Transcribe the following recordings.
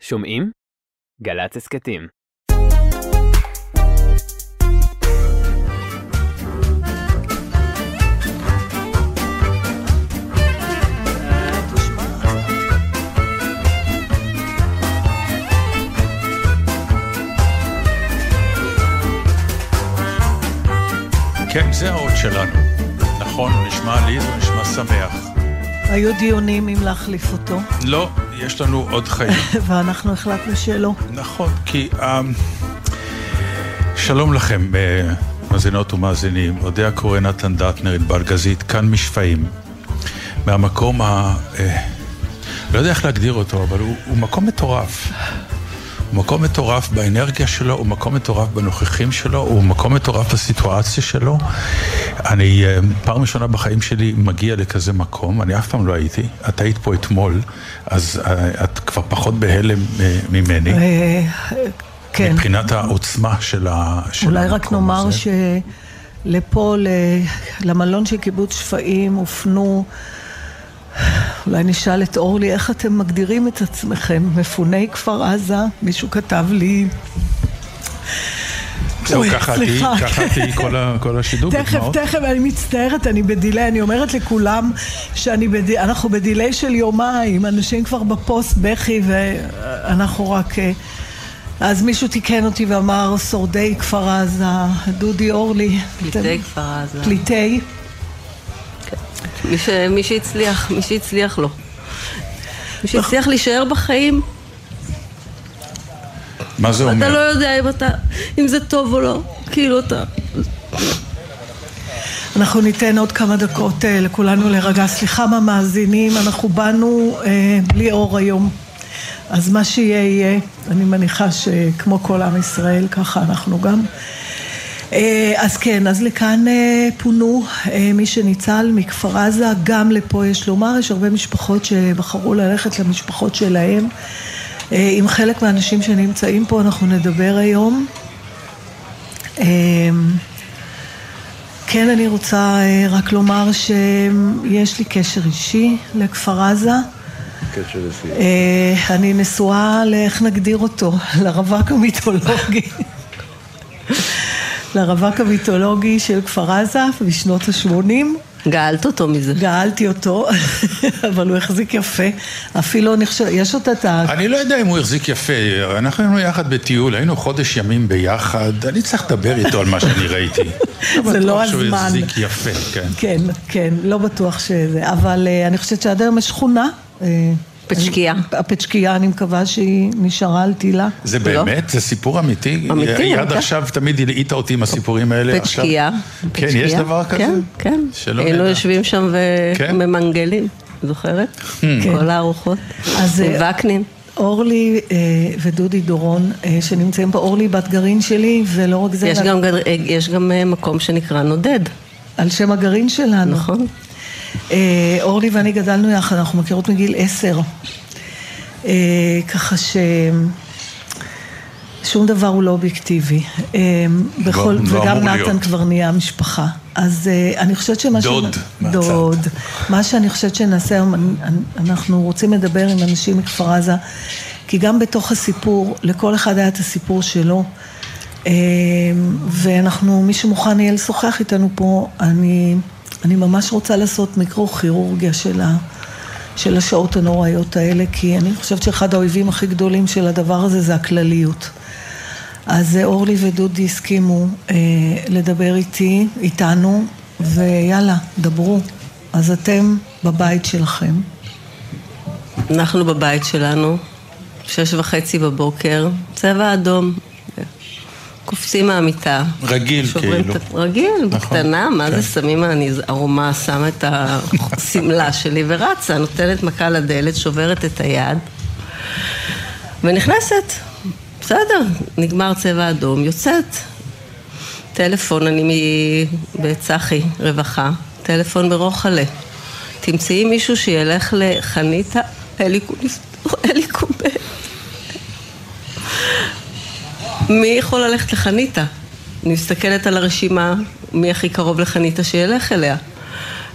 שומעים? גל"צ הסכתים. כן, זה האות שלנו. נכון, נשמע לי, הוא נשמע שמח. היו דיונים אם להחליף אותו, לא, יש לנו עוד חיים. ואנחנו החלטנו שלא. נכון, כי... אה, שלום לכם, אה, מאזינות ומאזינים. אודיה קורא נתן דטנר, ענבל גזית, כאן משפעים. מהמקום ה... אה, לא יודע איך להגדיר אותו, אבל הוא, הוא מקום מטורף. הוא מקום מטורף באנרגיה שלו, הוא מקום מטורף בנוכחים שלו, הוא מקום מטורף בסיטואציה שלו. אני אה, פעם ראשונה בחיים שלי מגיע לכזה מקום, אני אף פעם לא הייתי, את היית פה אתמול, אז אה, את כבר פחות בהלם אה, ממני, כן. מבחינת העוצמה של ה- של אולי רק המקום נאמר הזה. שלפה, למלון של קיבוץ שפיים, הופנו... אולי נשאל את אורלי, איך אתם מגדירים את עצמכם? מפוני כפר עזה? מישהו כתב לי... זהו, אוי, ככה תהיי, סליחה. ככה תהיי כל השידור, תכף. תכף, אני מצטערת, אני בדיליי, אני אומרת לכולם שאנחנו בדיליי של יומיים, אנשים כבר בפוסט בכי ואנחנו רק... אה, אז מישהו תיקן אותי ואמר, שורדי כפר עזה, דודי אורלי. פליטי כפר עזה. פליטי? מי, ש... מי שהצליח, מי שהצליח לו. מי שהצליח להישאר בחיים, מה זה אתה אומר? לא יודע אם אתה, אם זה טוב או לא. כאילו אתה... אנחנו ניתן עוד כמה דקות אה, לכולנו להירגע. סליחה מהמאזינים, אנחנו באנו אה, בלי אור היום. אז מה שיהיה יהיה, אני מניחה שכמו כל עם ישראל, ככה אנחנו גם. אה, אז כן, אז לכאן אה, פונו אה, מי שניצל מכפר עזה, גם לפה יש לומר, יש הרבה משפחות שבחרו ללכת למשפחות שלהם. עם חלק מהאנשים שנמצאים פה אנחנו נדבר היום. כן, אני רוצה רק לומר שיש לי קשר אישי לכפר עזה. אה, אני נשואה, ל- איך נגדיר אותו? לרווק המיתולוגי. לרווק המיתולוגי של כפר עזה בשנות ה-80. גאלת אותו מזה. גאלתי אותו, אבל הוא החזיק יפה. אפילו, אני חושבת, יש עוד את ה... אני לא יודע אם הוא החזיק יפה, אנחנו היינו יחד בטיול, היינו חודש ימים ביחד, אני צריך לדבר איתו על מה שאני ראיתי. זה לא בטוח שהוא הזמן. החזיק יפה, כן. כן, כן, לא בטוח שזה, אבל אה, אני חושבת שעד היום יש שכונה. אה, פצ'קייה. הפצ'קייה, אני מקווה שהיא נשארה על תילה. זה לא? באמת? זה סיפור אמיתי? אמיתי, עד. עכשיו תמיד הלעיטה אותי עם הסיפורים האלה. פצ'קייה. כן, יש. דבר כזה? כן, כן. שלא היינו נדע. יושבים שם כן? וממנגלים, זוכרת? כן. כל הארוחות. אז, עם אה, וקנין. אורלי אה, ודודי דורון אה, שנמצאים פה, אורלי בת גרעין שלי, ולא רק זה, יש גם יש גם אה, מקום שנקרא נודד, על שם הגרעין שלנו. נכון? אה, אורלי ואני גדלנו יחד, אנחנו מכירות מגיל עשר. אה, ככה ש... שום דבר הוא לא אובייקטיבי. אה, בכל, לא וגם אמור נתן. כבר נהיה משפחה. אז אני חושבת שמה דוד מהצד. דוד. מה שאני חושבת שנעשה היום, אנחנו רוצים לדבר עם אנשים מכפר עזה, כי גם בתוך הסיפור, לכל אחד היה את הסיפור שלו. ואנחנו, מי שמוכן יהיה לשוחח איתנו פה, אני, אני ממש רוצה לעשות מיקרו-כירורגיה של, ה, של השעות הנוראיות האלה, כי אני חושבת שאחד האויבים הכי גדולים של הדבר הזה זה הכלליות. אז אה, אורלי ודודי הסכימו אה, לדבר איתי, איתנו, ויאללה, דברו. אז אתם בבית שלכם. אנחנו בבית שלנו, שש וחצי בבוקר, צבע אדום. קופצים מהמיטה. רגיל, כאילו. את רגיל, בקטנה, מה כן. זה שמים, אני ערומה, שמה את השמלה שלי ורצה, נותנת מכה לדלת, שוברת את היד ונכנסת. בסדר, נגמר צבע אדום, יוצאת. טלפון, אני בצחי, רווחה, טלפון ברוחלה. תמצאי מישהו שילך לחניתה אליקובט. מי יכול ללכת לחניתה? אני מסתכלת על הרשימה, מי הכי קרוב לחניתה שילך אליה.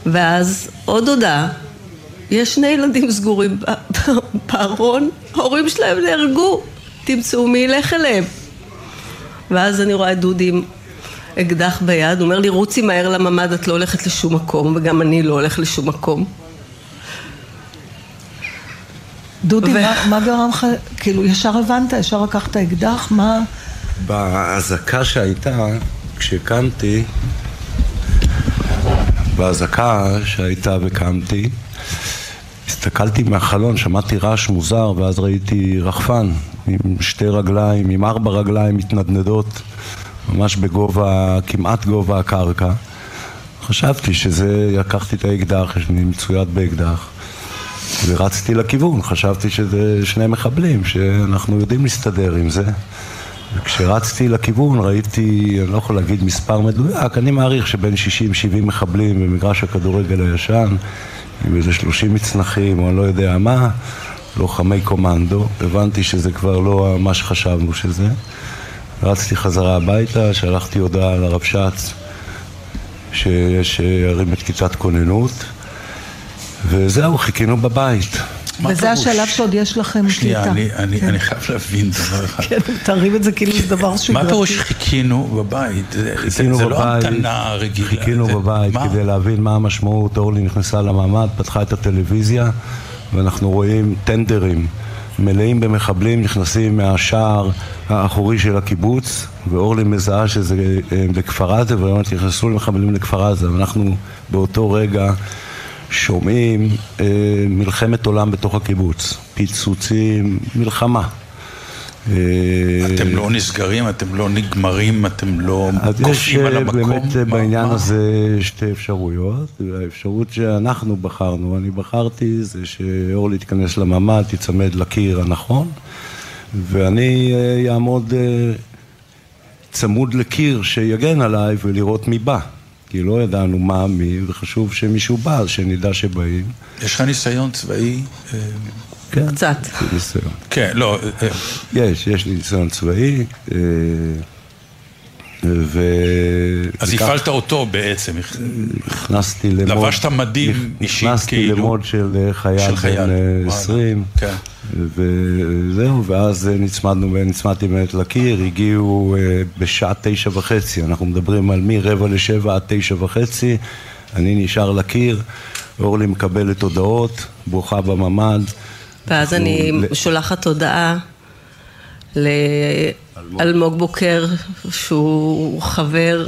ואז עוד הודעה, יש שני ילדים סגורים בארון, ההורים שלהם נהרגו, תמצאו מי ילך אליהם. ואז אני רואה את דודי עם אקדח ביד, הוא אומר לי רוצי מהר לממ"ד, את לא הולכת לשום מקום, וגם אני לא הולך לשום מקום. דודי, ו... מה, מה גרם לך, כאילו ישר הבנת, ישר לקחת אקדח, מה... באזעקה שהייתה, כשקמתי, באזעקה שהייתה וקמתי, הסתכלתי מהחלון, שמעתי רעש מוזר, ואז ראיתי רחפן עם שתי רגליים, עם ארבע רגליים מתנדנדות, ממש בגובה, כמעט גובה הקרקע. חשבתי שזה, לקחתי את האקדח, לי מצויד באקדח, ורצתי לכיוון, חשבתי שזה שני מחבלים, שאנחנו יודעים להסתדר עם זה. וכשרצתי לכיוון ראיתי, אני לא יכול להגיד מספר מדויק, אני מעריך שבין 60-70 מחבלים במגרש הכדורגל הישן, עם איזה 30 מצנחים או אני לא יודע מה, לוחמי קומנדו, הבנתי שזה כבר לא מה שחשבנו שזה. רצתי חזרה הביתה, שלחתי הודעה לרבש"ץ שיש הרים את כיתת כוננות, וזהו, חיכינו בבית. וזה השלב שעוד יש לכם שנייה, קליטה. שנייה, אני, כן. אני חייב להבין דבר אחד. כן, תרים את זה כאילו זה דבר שגרתי. מה פירוש חיכינו בבית? זה, חיכינו זה, זה בבית, לא המתנה רגילה. חיכינו זה, בבית מה? כדי להבין מה המשמעות. אורלי נכנסה לממ"ד, פתחה את הטלוויזיה, ואנחנו רואים טנדרים מלאים במחבלים נכנסים מהשער האחורי של הקיבוץ, ואורלי מזהה שזה אה, לכפר עזה, ואומרת, נכנסו למחבלים לכפר עזה, ואנחנו באותו רגע שומעים אה, מלחמת עולם בתוך הקיבוץ, פיצוצים, מלחמה. אה, אתם לא נסגרים, אתם לא נגמרים, אתם לא יש קופאים על אה, המקום? באמת אה, מה- בעניין מה? הזה שתי אפשרויות. האפשרות שאנחנו בחרנו, אני בחרתי, זה שאורלי תיכנס לממ"ד, תיצמד לקיר הנכון, ואני אעמוד צמוד לקיר שיגן עליי ולראות מי בא. כי לא ידענו מה מי, וחשוב שמישהו בא, אז שנדע שבאים. יש לך ניסיון צבאי? אה, כן, קצת. ניסיון. כן, לא, אה, יש, יש לי ניסיון צבאי, אה, ו... אז וכך- הפעלת אותו בעצם. נכנסתי למוד... לבשת מדים אישית, נכנסתי כאילו. למוד של אה, חייל של חייל. בן אה, וואלה. 20, כן. וזהו, ואז אה, נצמדנו, נצמדתי באמת לקיר, הגיעו אה, בשעה תשע וחצי, אנחנו מדברים על מרבע לשבע עד תשע וחצי, אני נשאר לקיר, אורלי מקבלת הודעות, ברוכה בממ"ד. ואז אנחנו אני ל- שולחת הודעה לאלמוג בוקר, שהוא חבר,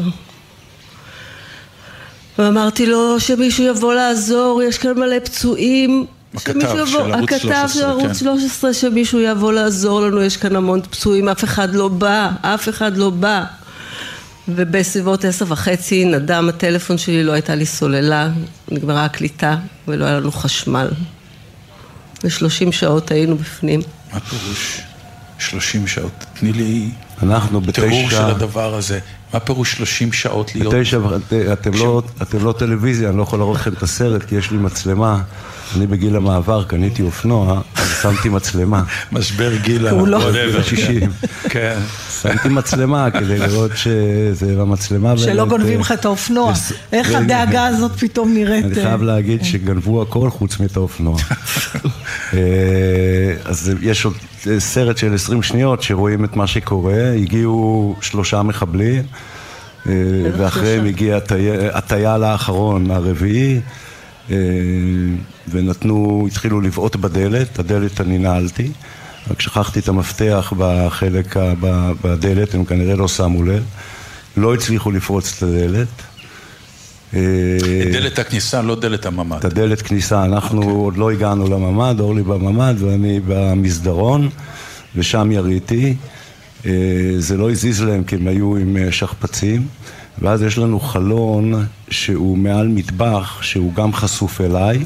ואמרתי לו שמישהו יבוא לעזור, יש כאן מלא פצועים. הכתב שמישהו של ערוץ הכתב 13, של ערוץ כן. 13, שמישהו יבוא לעזור לנו, יש כאן המון פצועים, אף אחד לא בא, אף אחד לא בא. ובסביבות עשר וחצי נדם הטלפון שלי, לא הייתה לי סוללה, נגמרה הקליטה ולא היה לנו חשמל. ושלושים שעות היינו בפנים. מה פירוש 30 שעות? תני לי אנחנו תיאור של בתשע, הדבר הזה. מה פירוש 30 שעות להיות? בתשע, אתם לא, אתם לא טלוויזיה, אני לא יכול להראות לכם את הסרט כי יש לי מצלמה. אני בגיל המעבר קניתי אופנוע, אז שמתי מצלמה. משבר גיל הוא לא- whatever. ה-60. כן. שמתי מצלמה כדי לראות שזה במצלמה. שלא גונבים אה, לך את האופנוע. וס- איך הדאגה הזאת פתאום נראית? אני אה, חייב להגיד שגנבו הכל חוץ מאת האופנוע. אה, אז יש עוד אה, סרט של 20 שניות שרואים את מה שקורה, הגיעו שלושה מחבלים, אה, ואחריהם הגיע הטי- הטייל האחרון, הרביעי, אה, ונתנו, התחילו לבעוט בדלת, הדלת אני נעלתי, רק שכחתי את המפתח בחלק, בדלת, הם כנראה לא שמו לב, לא הצליחו לפרוץ את הדלת. אה, דלת הכניסה, לא דלת הממ"ד. את הדלת כניסה, אנחנו okay. עוד לא הגענו לממ"ד, אורלי בממ"ד ואני במסדרון, ושם יריתי. אה, זה לא הזיז להם כי הם היו עם אה, שכפ"צים, ואז יש לנו חלון שהוא מעל מטבח, שהוא גם חשוף אליי.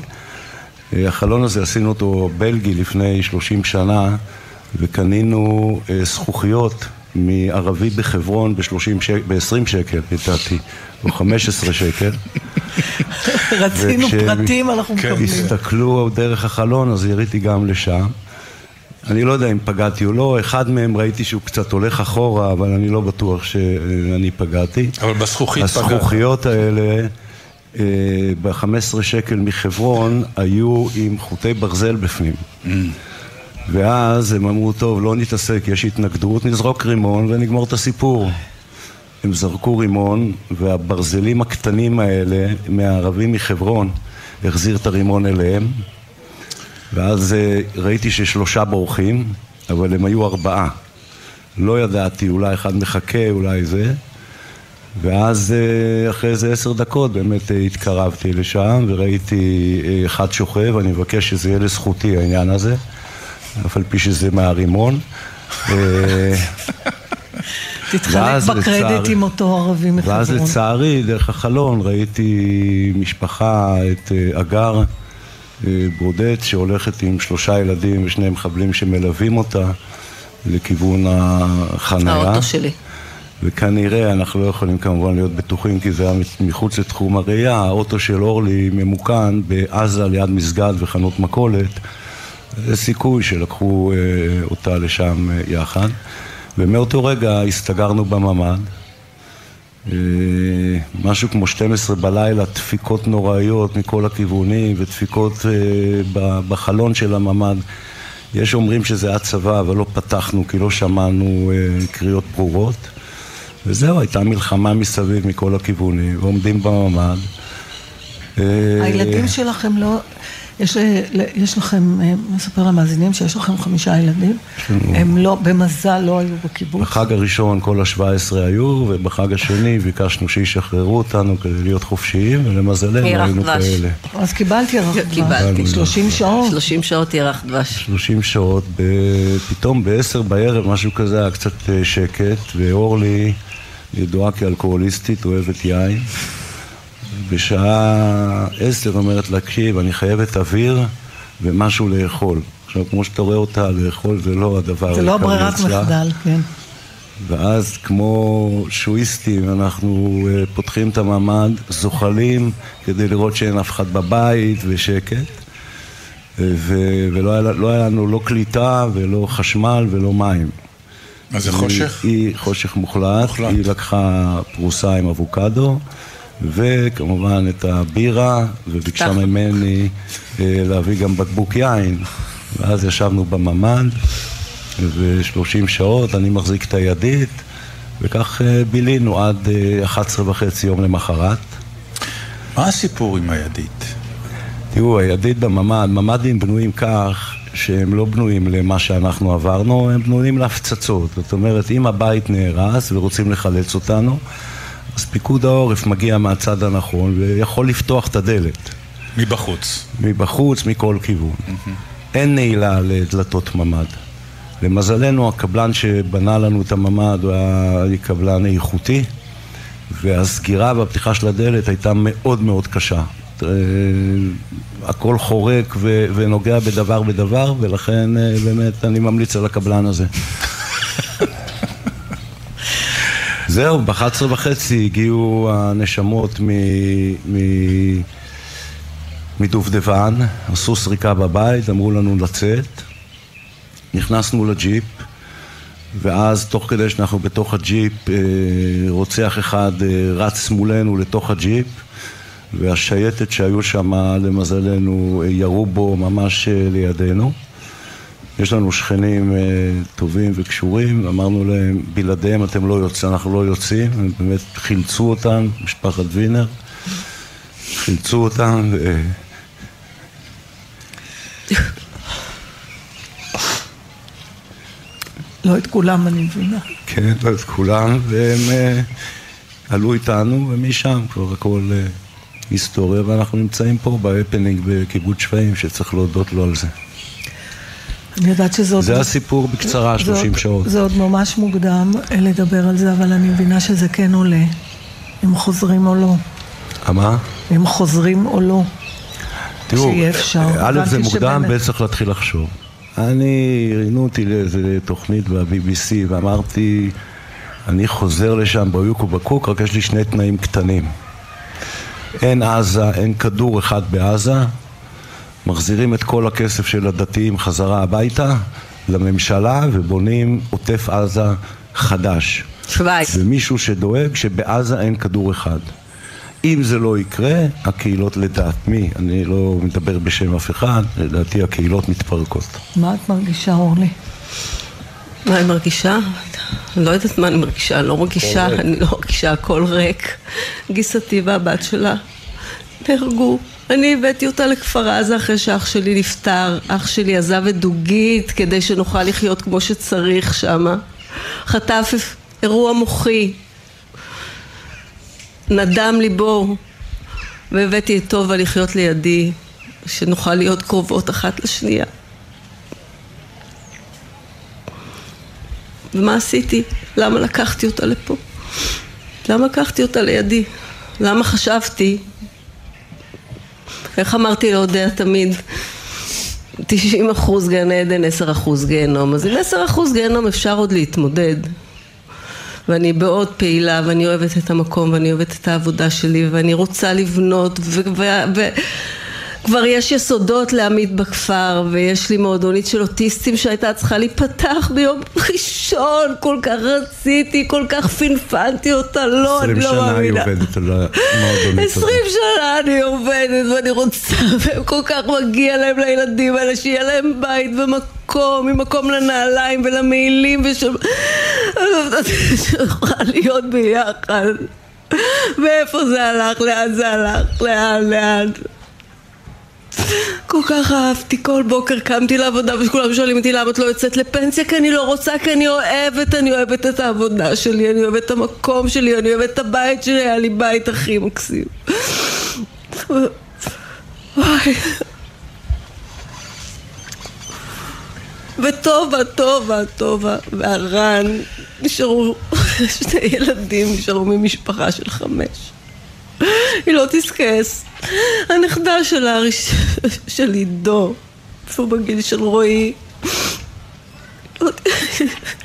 אה, החלון הזה עשינו אותו בלגי לפני 30 שנה, וקנינו אה, זכוכיות מערבי בחברון ב-30 שק, ב-20 שקל, לדעתי, או 15 שקל. רצינו פרטים, אנחנו. מקבלים. הסתכלו דרך החלון, אז יריתי גם לשם. אני לא יודע אם פגעתי או לא, אחד מהם ראיתי שהוא קצת הולך אחורה, אבל אני לא בטוח שאני פגעתי. אבל בזכוכית פגעת. הזכוכיות האלה אה, ב-15 שקל מחברון היו עם חוטי ברזל בפנים. ואז הם אמרו, טוב, לא נתעסק, יש התנגדות, נזרוק רימון ונגמור את הסיפור. הם זרקו רימון, והברזלים הקטנים האלה, מהערבים מחברון, החזיר את הרימון אליהם. ואז אה, ראיתי ששלושה בורחים, אבל הם היו ארבעה. לא ידעתי, אולי אחד מחכה, אולי זה. ואז אה, אחרי איזה עשר דקות באמת אה, התקרבתי לשם וראיתי אחד שוכב, אני מבקש שזה יהיה לזכותי העניין הזה, אף על פי שזה מהרימון. תתחלק בקרדיט עם אותו ערבי מחברון. ואז לצערי, דרך החלון, ראיתי משפחה, את אגר ברודט, שהולכת עם שלושה ילדים ושני מחבלים שמלווים אותה לכיוון החניה. האוטו שלי. וכנראה, אנחנו לא יכולים כמובן להיות בטוחים כי זה היה מחוץ לתחום הראייה, האוטו של אורלי ממוכן בעזה ליד מסגד וחנות מכולת. זה סיכוי שלקחו אה, אותה לשם אה, יחד. ומאותו רגע הסתגרנו בממ"ד. אה, משהו כמו 12 בלילה, דפיקות נוראיות מכל הכיוונים ודפיקות אה, בחלון של הממ"ד. יש אומרים שזה היה צבא, אבל לא פתחנו כי לא שמענו אה, קריאות ברורות. וזהו, הייתה מלחמה מסביב מכל הכיוונים, ועומדים בממ"ד. הילדים שלכם לא... יש, יש לכם, מספר למאזינים שיש לכם חמישה ילדים, הם לא, במזל לא היו בקיבוץ. בחג הראשון כל השבע עשרה היו, ובחג השני ביקשנו שישחררו אותנו כדי להיות חופשיים, ולמזלנו היינו כאלה. אז קיבלתי ירח דבש. קיבלתי. 30 שעות. 30 שעות ירח דבש. 30 שעות, פתאום בעשר בערב, משהו כזה, היה קצת שקט, ואורלי ידועה כאלכוהוליסטית, אוהבת יין. בשעה עשר אומרת לה, תקשיב, אני חייבת אוויר ומשהו לאכול. עכשיו, כמו שאתה רואה אותה, לאכול זה לא הדבר זה לא ברירת מחדל, כן. ואז כמו שואיסטים, אנחנו אה, פותחים את הממ"ד, זוחלים כדי לראות שאין אף אחד בבית ושקט. ו- ולא היה, לא היה לנו לא קליטה ולא חשמל ולא מים. מה זה חושך? היא חושך מוחלט, מוחלט. היא לקחה פרוסה עם אבוקדו. וכמובן את הבירה, וביקשה ממני אה, להביא גם בקבוק יין. ואז ישבנו בממ"ד, ו-30 שעות, אני מחזיק את הידית, וכך אה, בילינו עד 11 אה, וחצי יום למחרת. מה הסיפור עם הידית? תראו, הידית בממ"ד, ממ"דים בנויים כך שהם לא בנויים למה שאנחנו עברנו, הם בנויים להפצצות. זאת אומרת, אם הבית נהרס ורוצים לחלץ אותנו, אז פיקוד העורף מגיע מהצד הנכון ויכול לפתוח את הדלת. מבחוץ. מבחוץ, מכל כיוון. Mm-hmm. אין נעילה לדלתות ממ"ד. למזלנו, הקבלן שבנה לנו את הממ"ד הוא היה קבלן איכותי, והסגירה והפתיחה של הדלת הייתה מאוד מאוד קשה. אה, הכל חורק ו- ונוגע בדבר בדבר, ולכן אה, באמת אני ממליץ על הקבלן הזה. זהו, ב-11 וחצי הגיעו הנשמות מדובדבן, עשו סריקה בבית, אמרו לנו לצאת. נכנסנו לג'יפ, ואז תוך כדי שאנחנו בתוך הג'יפ, אה, רוצח אחד אה, רץ מולנו לתוך הג'יפ, והשייטת שהיו שם, למזלנו, ירו בו ממש אה, לידינו. יש לנו שכנים אה, טובים וקשורים, אמרנו להם, בלעדיהם אתם לא יוצאים, אנחנו לא יוצאים, הם באמת חילצו אותם, משפחת וינר, חילצו אותם ו... לא את כולם, אני מבינה. כן, לא את כולם, והם uh, עלו איתנו, ומשם כבר הכל uh, היסטוריה, ואנחנו נמצאים פה בהפנינג בקיבוץ שפיים, שצריך להודות לו על זה. אני יודעת שזה עוד... זה הסיפור בקצרה, 30 שעות. זה עוד ממש מוקדם לדבר על זה, אבל אני מבינה שזה כן עולה. אם חוזרים או לא. מה? אם חוזרים או לא. תראו, א' זה מוקדם, ב' צריך להתחיל לחשוב. אני, ראיינו אותי לאיזה תוכנית ב-BBC ואמרתי, אני חוזר לשם ביוק ובקוק, רק יש לי שני תנאים קטנים. אין עזה, אין כדור אחד בעזה, מחזירים את כל הכסף של הדתיים חזרה הביתה לממשלה ובונים עוטף עזה חדש. שווייץ. ומישהו שדואג שבעזה אין כדור אחד. אם זה לא יקרה, הקהילות לדעת מי, אני לא מדבר בשם אף אחד, לדעתי הקהילות מתפרקות. מה את מרגישה, אורלי? מה אני מרגישה? אני לא יודעת מה אני מרגישה, אני לא מרגישה, אני לא מרגישה, הכל ריק. גיסתי והבת שלה נהרגו. אני הבאתי אותה לכפר עזה אחרי שאח שלי נפטר. אח שלי עזב את דוגית כדי שנוכל לחיות כמו שצריך שמה. חטף אירוע מוחי. נדם ליבו. והבאתי את טובה לחיות לידי, שנוכל להיות קרובות אחת לשנייה. ומה עשיתי? למה לקחתי אותה לפה? למה לקחתי אותה לידי? למה חשבתי? איך אמרתי לאודיה תמיד? 90 אחוז גן עדן, 10 אחוז גיהנום. אז עם 10 אחוז גיהנום אפשר עוד להתמודד. ואני מאוד פעילה, ואני אוהבת את המקום, ואני אוהבת את העבודה שלי, ואני רוצה לבנות, ו... ו... ו... כבר יש יסודות להעמיד בכפר ויש לי מועדונית של אוטיסטים שהייתה צריכה להיפתח ביום ראשון כל כך רציתי, כל כך פינפנתי אותה, לא, אני לא מאמינה. עשרים שנה היא עובדת על המועדונית הזאת. עשרים שנה אני עובדת ואני רוצה והם כל כך מגיע להם לילדים האלה שיהיה להם בית ומקום עם מקום לנעליים ולמעילים שיכולה להיות ביחד ואיפה זה הלך? לאן זה הלך? לאן? לאן? כל כך אהבתי, כל בוקר קמתי לעבודה וכולם שואלים אותי למה את לא יוצאת לפנסיה כי אני לא רוצה, כי אני אוהבת, אני אוהבת את העבודה שלי, אני אוהבת את המקום שלי, אני אוהבת את הבית שלי, היה לי בית הכי מקסים. וואי. וטובה, טובה, טובה, והרן נשארו, שני ילדים נשארו ממשפחה של חמש. היא לא תזכס. הנכדה שלה, של עידו, איפה בגיל של רועי, לא,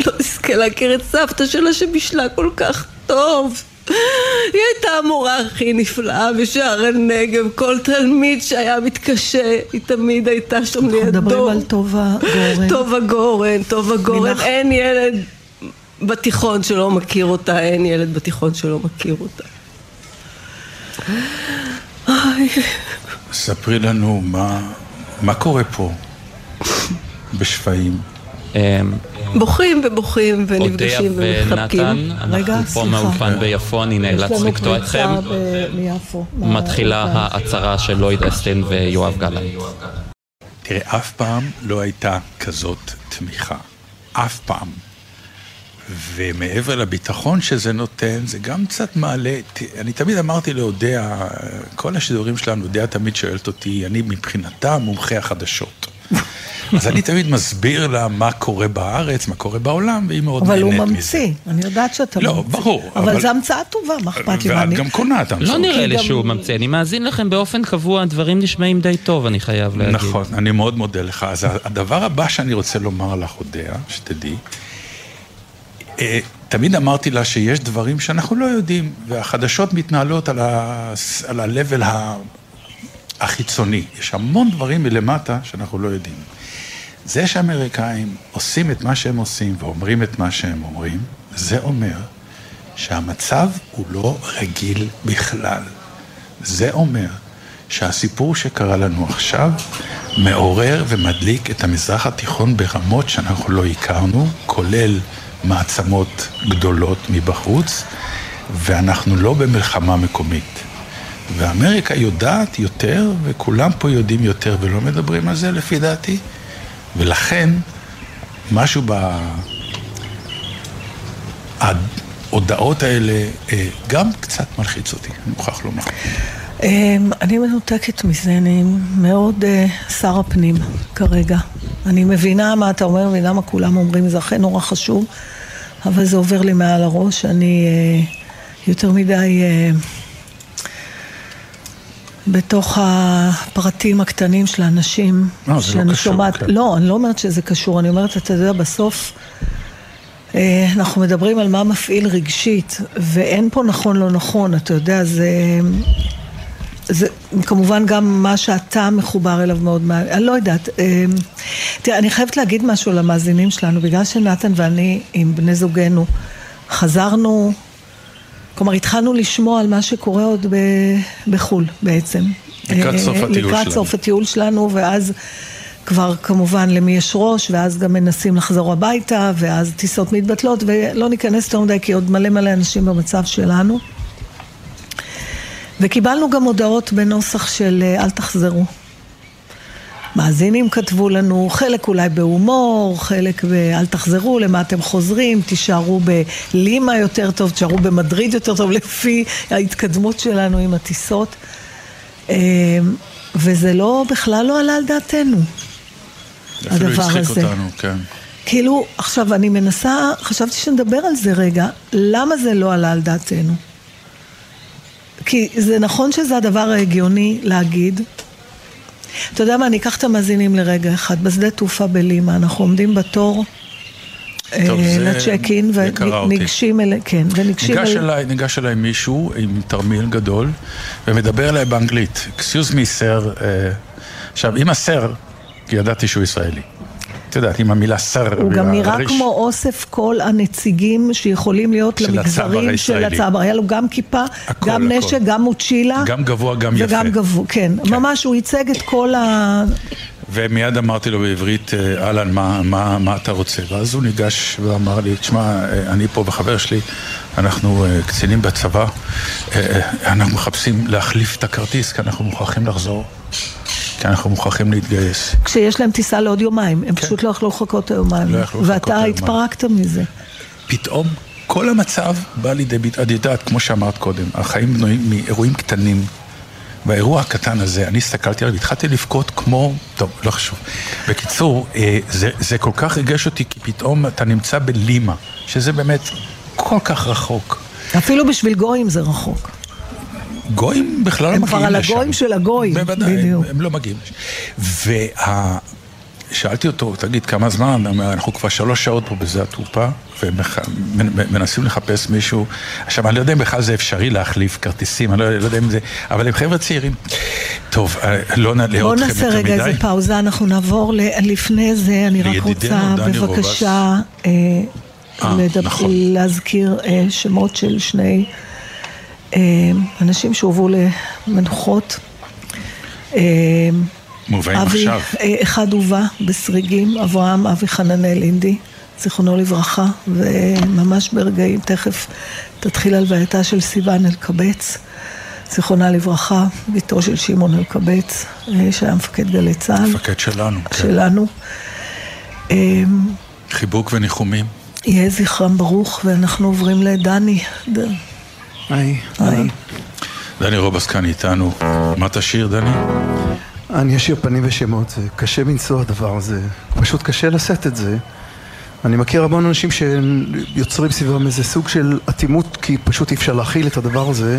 לא תזכה להכיר את סבתא שלה שבישלה כל כך טוב. היא הייתה המורה הכי נפלאה בשער הנגב, כל תלמיד שהיה מתקשה, היא תמיד הייתה שם לידו. אנחנו מדברים על טובה גורן. טובה גורן, טובה גורן, אין ילד בתיכון שלא מכיר אותה, אין ילד בתיכון שלא מכיר אותה. ספרי לנו מה, מה קורה פה בשפיים. אמ, בוחרים ובוכים ונפגשים ומחבקים. ונתן, רגע, אנחנו פה סליחה. מהאולפן ביפו, אני נאלץ לקטוע אתכם. מתחילה ההצהרה של לויד אסטין ויואב גלנט. תראה, אף פעם לא הייתה כזאת תמיכה. אף פעם. ומעבר לביטחון שזה נותן, זה גם קצת מעלה, ת- אני תמיד אמרתי לאודיה, כל השידורים שלנו, אודיה תמיד שואלת אותי, אני מבחינתה מומחה החדשות. אז אני תמיד מסביר לה מה קורה בארץ, מה קורה בעולם, והיא מאוד אבל נהנית הוא מזה. ממציא, אני יודעת שאתה לא, ממציא. ברור, אבל אבל- זו המצאה טובה, מה אכפת לי? ואת גם קונה את לא המצאות. נראה לי גם- שהוא ממציא, אני מאזין לכם באופן קבוע, הדברים נשמעים די טוב, אני חייב להגיד. נכון, אני מאוד מודה לך. אז הדבר הבא שאני רוצה לומר לך, אודיה, שתדעי, תמיד אמרתי לה שיש דברים שאנחנו לא יודעים, והחדשות מתנהלות על ה-level ה- החיצוני. יש המון דברים מלמטה שאנחנו לא יודעים. זה שהאמריקאים עושים את מה שהם עושים ואומרים את מה שהם אומרים, זה אומר שהמצב הוא לא רגיל בכלל. זה אומר שהסיפור שקרה לנו עכשיו מעורר ומדליק את המזרח התיכון ברמות שאנחנו לא הכרנו, כולל מעצמות גדולות מבחוץ, ואנחנו לא במלחמה מקומית. ואמריקה יודעת יותר, וכולם פה יודעים יותר ולא מדברים על זה לפי דעתי, ולכן משהו ב... ההודעות האלה אה, גם קצת מלחיץ אותי, אני מוכרח לומר. אמ, אני מנותקת מזה, אני מאוד אה, שר הפנים כרגע. אני מבינה מה אתה אומר, מבינה מה כולם אומרים, זה אכן נורא חשוב, אבל זה עובר לי מעל הראש. אני אה, יותר מדי אה, בתוך הפרטים הקטנים של האנשים. לא, זה לא שאני קשור, שומעת, כן. לא, אני לא אומרת שזה קשור, אני אומרת, אתה יודע, בסוף... אה, אנחנו מדברים על מה מפעיל רגשית, ואין פה נכון לא נכון, אתה יודע, זה... זה כמובן גם מה שאתה מחובר אליו מאוד, אני לא יודעת. אה, תראה, אני חייבת להגיד משהו למאזינים שלנו, בגלל שנתן ואני עם בני זוגנו חזרנו כלומר, התחלנו לשמוע על מה שקורה עוד ב- בחו"ל בעצם. לקראת אה, סוף הטיול לקראת שלנו. סוף הטיול שלנו, ואז כבר כמובן למי יש ראש, ואז גם מנסים לחזור הביתה, ואז טיסות מתבטלות, ולא ניכנס יותר מדי, כי עוד מלא מלא אנשים במצב שלנו. וקיבלנו גם הודעות בנוסח של אה, אל תחזרו. מאזינים כתבו לנו, חלק אולי בהומור, חלק ב"אל תחזרו, למה אתם חוזרים, תישארו בלימה יותר טוב, תישארו במדריד יותר טוב, לפי ההתקדמות שלנו עם הטיסות. אה, וזה לא, בכלל לא עלה על דעתנו, אפילו הדבר הצחיק הזה. אותנו, כן. כאילו, עכשיו אני מנסה, חשבתי שנדבר על זה רגע, למה זה לא עלה על דעתנו? כי זה נכון שזה הדבר ההגיוני להגיד. אתה יודע מה, אני אקח את המאזינים לרגע אחד. בשדה תעופה בלימה, אנחנו עומדים בתור קרה אותי. וניגשים אליי, כן, וניגשים ניגש אליי. אליי, ניגש אליי מישהו עם תרמיל גדול ומדבר אליי באנגלית. Excuse me, sir. אה, עכשיו, עם הסר, כי ידעתי שהוא ישראלי. את יודעת, עם המילה סר. הוא גם נראה והריש- כמו אוסף כל הנציגים שיכולים להיות של הצבר למגזרים של הישראלי. הצבר. היה לו גם כיפה, הכל, גם הכל. נשק, גם מוצ'ילה. גם גבוה, גם יפה. וגם גבוה, כן. כן. ממש, הוא ייצג את כל ה... ומיד אמרתי לו בעברית, אה, אהלן, מה, מה, מה אתה רוצה? ואז הוא ניגש ואמר לי, תשמע, אה, אני פה וחבר שלי, אנחנו אה, קצינים בצבא, אה, אנחנו מחפשים להחליף את הכרטיס, כי אנחנו מוכרחים לחזור, כי אנחנו מוכרחים להתגייס. כשיש להם טיסה לעוד יומיים, הם פשוט לא יכלו לחכות היומיים. כן. לא יכלו לחכות ואתה. התפרקת מזה. פתאום כל המצב בא לידי ביטוי, את יודעת, כמו שאמרת קודם, החיים בנויים מאירועים קטנים. באירוע הקטן הזה, אני הסתכלתי עליו, התחלתי לבכות כמו, טוב, לא חשוב. בקיצור, אה, זה, זה כל כך ריגש אותי, כי פתאום אתה נמצא בלימה, שזה באמת כל כך רחוק. אפילו בשביל גויים זה רחוק. גויים בכלל לא הם מגיעים כבר לשם. על הגויים של הגויים, בוודאי, בדיוק. הם, הם לא מגיעים לשם. ושאלתי אותו, תגיד, כמה זמן? אנחנו כבר שלוש שעות פה בשדה התעופה, ומנסים לחפש מישהו. עכשיו, אני לא יודע אם בכלל זה אפשרי להחליף כרטיסים, אני לא, לא יודע אם זה... אבל הם חבר'ה צעירים. טוב, אה, לא נעלה בואו אתכם נעשה יותר רגע מדי. איזה פאוזה, אנחנו נעבור ל... לפני זה, אני רק רוצה בבקשה אה, אה, לדבר- נכון. להזכיר אה, שמות של שני אנשים שהובאו למנוחות. אה, מובאים אבי, עכשיו. אה, אחד הובא בסריגים, אברהם אבי חננאל אינדי, זיכרונו לברכה, וממש ברגעים, תכף תתחיל הלווייתה של סיוון אלקבץ, זיכרונה לברכה, בתו של שמעון אלקבץ, אה, שהיה מפקד גלי צה"ל, מפקד שלנו, כן. שלנו. אה, חיבוק וניחומים. יהא זכרם ברוך, ואנחנו עוברים לדני. היי, היי. דני רובס כאן איתנו. מה תשאיר, דני? אני אשאיר פנים ושמות, זה קשה מנשוא הדבר הזה, פשוט קשה לשאת את זה. אני מכיר המון אנשים שיוצרים סביבם איזה סוג של אטימות כי פשוט אי אפשר להכיל את הדבר הזה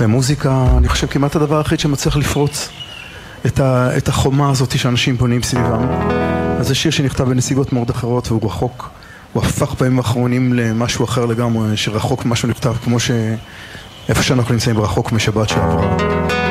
ומוזיקה, אני חושב כמעט הדבר היחיד שמצליח לפרוץ את, ה, את החומה הזאת שאנשים בונים סביבם. אז זה שיר שנכתב בנסיבות מאוד אחרות והוא רחוק, הוא הפך בימים האחרונים למשהו אחר לגמרי, שרחוק ממה שהוא נכתב כמו ש... איפה שאנחנו נמצאים רחוק משבת שעברה.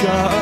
shine.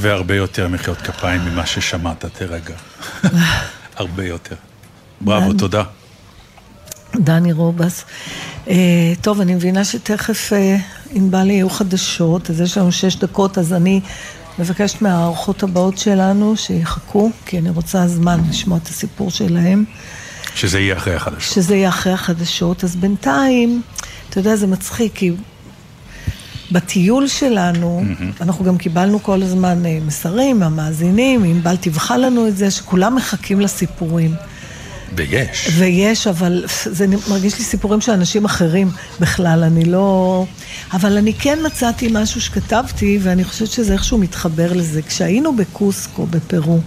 והרבה יותר מחיאות כפיים ממה ששמעת, תרגע. הרבה יותר. בראבו. תודה. דני רובס. אה, טוב, אני מבינה שתכף אה, ענבל יהיו חדשות, אז יש לנו שש דקות, אז אני מבקשת מהאורחות הבאות שלנו שיחכו, כי אני רוצה זמן לשמוע את הסיפור שלהם, שזה יהיה אחרי החדשות. שזה יהיה אחרי החדשות. אז בינתיים, אתה יודע, זה מצחיק, כי בטיול שלנו, אנחנו גם קיבלנו כל הזמן אה, מסרים מהמאזינים, ענבל תבחר לנו את זה, שכולם מחכים לסיפורים. ויש. ויש, אבל זה מרגיש לי סיפורים של אנשים אחרים בכלל, אני לא... אבל אני כן מצאתי משהו שכתבתי, ואני חושבת שזה איכשהו מתחבר לזה. כשהיינו בקוסקו, בפרו,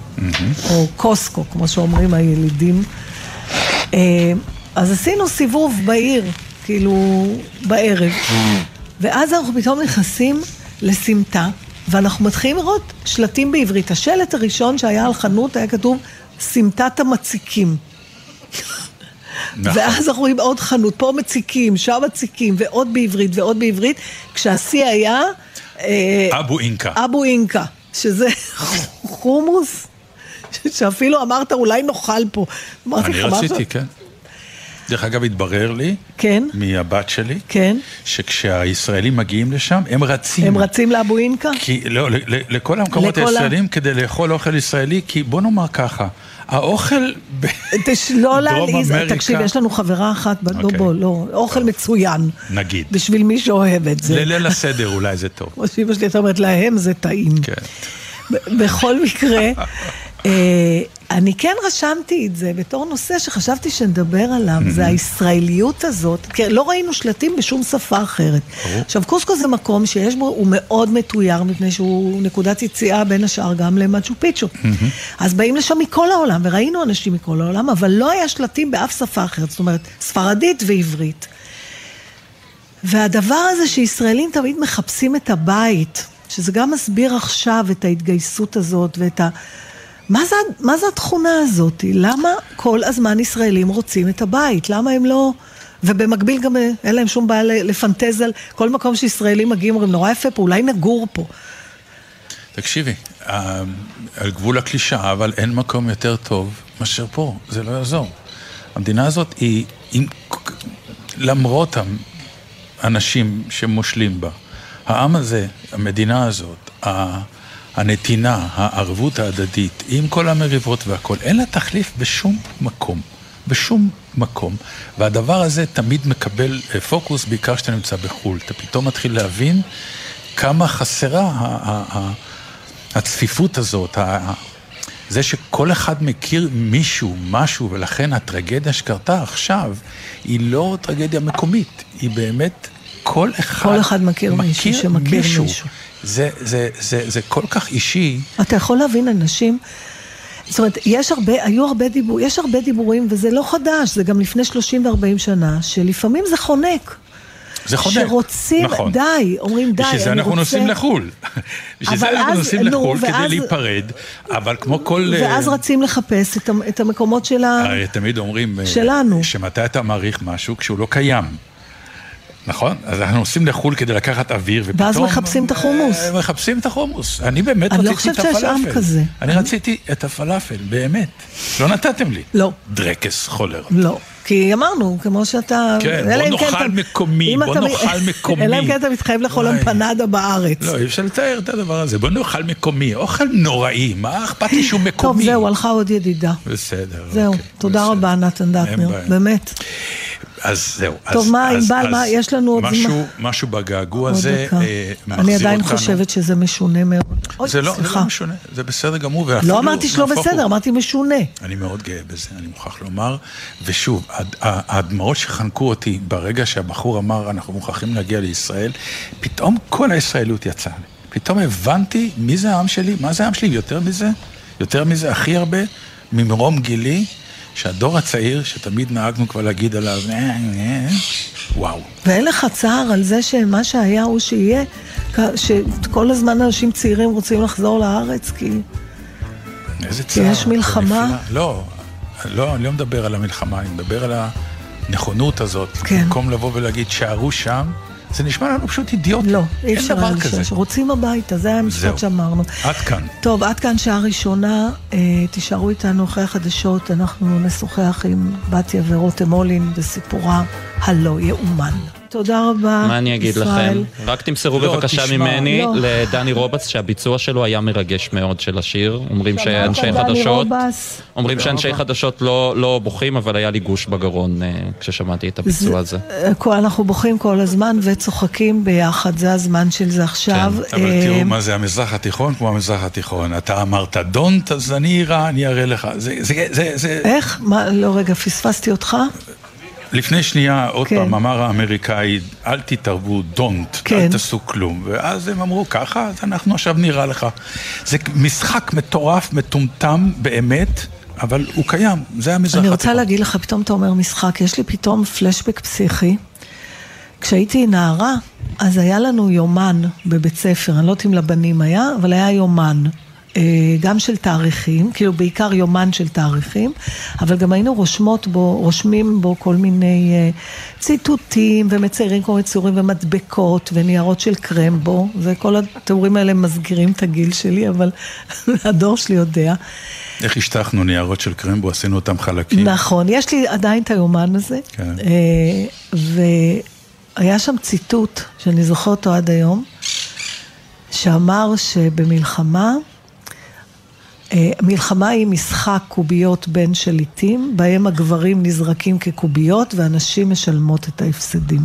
או קוסקו, כמו שאומרים הילידים, אה, אז עשינו סיבוב בעיר, כאילו, בערב. ואז אנחנו פתאום נכנסים לסמטה, ואנחנו מתחילים לראות שלטים בעברית. השלט הראשון שהיה על חנות היה כתוב סמטת המציקים. נכון. ואז אנחנו רואים עוד חנות, פה מציקים, שם מציקים, ועוד בעברית ועוד בעברית, כשהשיא היה אה, אבו אינקה. אבו אינקה, שזה חומוס, שאפילו אמרת אולי נאכל פה. אני רציתי? כן. דרך אגב, התברר לי, כן, מהבת שלי, כן. שכשהישראלים מגיעים לשם, הם רצים. הם רצים לאבו אינקה? כי, לא, ל- ל- לכל המקומות לכל ה- הישראלים כדי לאכול אוכל ישראלי, כי בוא נאמר ככה, האוכל ב- תש- לא אמריקה- תקשיב, יש לנו חברה אחת, ב- לא אוקיי. בוא, לא, אוכל מצוין. נגיד. בשביל מי שאוהב את זה. לליל הסדר אולי זה טוב. כמו שאמא שלי הייתה אומרת, להם זה טעים. כן. בכל מקרה, אני כן רשמתי את זה בתור נושא שחשבתי שנדבר עליו, זה הישראליות הזאת, כי לא ראינו שלטים בשום שפה אחרת. עכשיו, קוסקו זה מקום שיש בו, הוא מאוד מתויר, מפני שהוא נקודת יציאה בין השאר גם למצ'ו פיצ'ו. אז באים לשם מכל העולם, וראינו אנשים מכל העולם, אבל לא היה שלטים באף שפה אחרת, זאת אומרת, ספרדית ועברית. והדבר הזה שישראלים תמיד מחפשים את הבית, שזה גם מסביר עכשיו את ההתגייסות הזאת ואת ה... מה זה, מה זה התכונה הזאת? למה כל הזמן ישראלים רוצים את הבית? למה הם לא... ובמקביל גם אה, אין להם שום בעיה לפנטז על כל מקום שישראלים מגיעים, אומרים, נורא יפה פה, אולי נגור פה. תקשיבי, אה, על גבול הקלישאה, אבל אין מקום יותר טוב מאשר פה, זה לא יעזור. המדינה הזאת היא, עם, למרות האנשים שמושלים בה, העם הזה, המדינה הזאת, הנתינה, הערבות ההדדית, עם כל המריבות והכל, אין לה תחליף בשום מקום. בשום מקום. והדבר הזה תמיד מקבל אה, פוקוס, בעיקר כשאתה נמצא בחו"ל. אתה פתאום מתחיל להבין כמה חסרה הצפיפות הזאת, זה שכל אחד מכיר מישהו, משהו, ולכן הטרגדיה שקרתה עכשיו היא לא טרגדיה מקומית, היא באמת כל אחד, כל אחד מכיר מישהו שמכיר מישהו. זה, זה, זה, זה כל כך אישי. אתה יכול להבין אנשים, זאת אומרת, יש הרבה, היו הרבה דיבורים, יש הרבה דיבורים, וזה לא חדש, זה גם לפני 30 ו-40 שנה, שלפעמים זה חונק. זה חונק. שרוצים, נכון. די, אומרים די, בשביל זה אני אנחנו רוצה... נוסעים לחו"ל. בשביל זה אנחנו נוסעים נו, לחו"ל כדי ואז- להיפרד, אבל כמו כל... ואז אה, רצים לחפש את, את המקומות של ה... הרי תמיד אומרים... אה, שלנו. שמתי אתה מעריך משהו כשהוא לא קיים. נכון? אז אנחנו נוסעים לחו"ל כדי לקחת אוויר, ופתאום... ואז מחפשים את החומוס. אה, מחפשים את החומוס. אני באמת אני לא רציתי את חושבת שיש הפלאפל. עם כזה. אני רציתי את הפלאפל, באמת. לא נתתם לי. לא. דרקס חולר. לא. כי אמרנו, כמו שאתה... כן, בוא כן נאכל מקומי, בוא אתה נאכל מקומי. אלא אם כן אתה מתחייב לאכול. אמפנדה בארץ. לא, אי אפשר לתאר את הדבר הזה. בוא נאכל מקומי. אוכל נוראי, מה אכפת לי שהוא מקומי? טוב, זהו, הלכה עוד ידידה. בסדר. זהו, אוקיי, תודה בסדר. רבה, נתן דטנר. באמת. אז זהו. טוב, אז- מה, ענבל, מה, יש לנו עוד משהו, זמן? משהו בגעגוע הזה. אה, מחזיר אני עדיין אותנו. חושבת שזה משונה מאוד. אוי, זה לא, זה. לא משונה, זה בסדר גמור. לא אמרתי שלא בסדר, הוא. אמרתי משונה. אני מאוד גאה בזה, אני מוכרח לומר. ושוב, הדמעות שחנקו אותי ברגע שהבחור אמר, אנחנו מוכרחים להגיע לישראל, פתאום כל הישראליות יצאה לי. פתאום הבנתי מי זה העם שלי, מה זה העם שלי, יותר מזה, יותר מזה, הכי הרבה, ממרום גילי, שהדור הצעיר, שתמיד נהגנו כבר להגיד עליו, "אה, אה", וואו. ואין לך צער על זה שמה שהיה הוא שיהיה, שכל הזמן אנשים צעירים רוצים לחזור לארץ, כי... איזה כי צער. יש מלחמה? לא, לא, אני לא מדבר על המלחמה, אני מדבר על הנכונות הזאת. כן. במקום לבוא ולהגיד, שערו שם, זה נשמע לנו פשוט אידיוטי. לא, אי אפשר היה. לשש. רוצים הביתה, זה היה. המשפט שאמרנו. עד כאן. טוב, עד כאן שעה ראשונה, אה, תישארו איתנו אחרי החדשות, אנחנו נשוחח עם בתיה ורותם הולין בסיפורה הלא יאומן. תודה רבה, מה אני אגיד ישראל. לכם? רק תמסרו לא, בבקשה תשמע. ממני לא. לדני רובס שהביצוע שלו היה מרגש מאוד של השיר. אומרים שאנשי חדשות, רובס? אומרים שאנשי חדשות לא לא בוכים, אבל היה לי גוש בגרון אה, כששמעתי את הביצוע הזה. אה, כל- אנחנו בוכים כל הזמן וצוחקים ביחד, זה הזמן של זה עכשיו. כן, אבל אה, תראו מה זה המזרח התיכון כמו המזרח התיכון. אתה אמרת דונט, אז אני אירה, אני אראה לך. זה, זה, זה, זה... איך? מה, לא, רגע, פספסתי אותך? לפני שנייה, עוד כן. פעם, אמר האמריקאי, אל תתערבו, דונט, כן. אל תעשו כלום. ואז הם אמרו, ככה, אז אנחנו עכשיו נראה לך. זה משחק מטורף, מטומטם, באמת, אבל הוא קיים, זה המזרח אני התיכון. רוצה להגיד לך, פתאום אתה אומר משחק, יש לי פתאום פלשבק פסיכי. כשהייתי נערה, אז היה לנו יומן בבית ספר, אני לא יודעת אם לבנים היה, אבל היה יומן. אה, גם של תאריכים, כאילו בעיקר יומן של תאריכים, אבל גם היינו רושמות בו, רושמים בו כל מיני אה, ציטוטים ומציירים כל מיני ציורים ומדבקות וניירות של קרמבו, וכל התיאורים האלה מסגירים את הגיל שלי, אבל הדור שלי יודע. איך השטחנו ניירות של קרמבו, עשינו אותם חלקים. נכון, יש לי עדיין את היומן הזה, כן. אה, והיה שם ציטוט, שאני זוכרת אותו עד היום, שאמר שבמלחמה, מלחמה היא משחק קוביות בין שליטים, בהם הגברים נזרקים כקוביות והנשים משלמות את ההפסדים.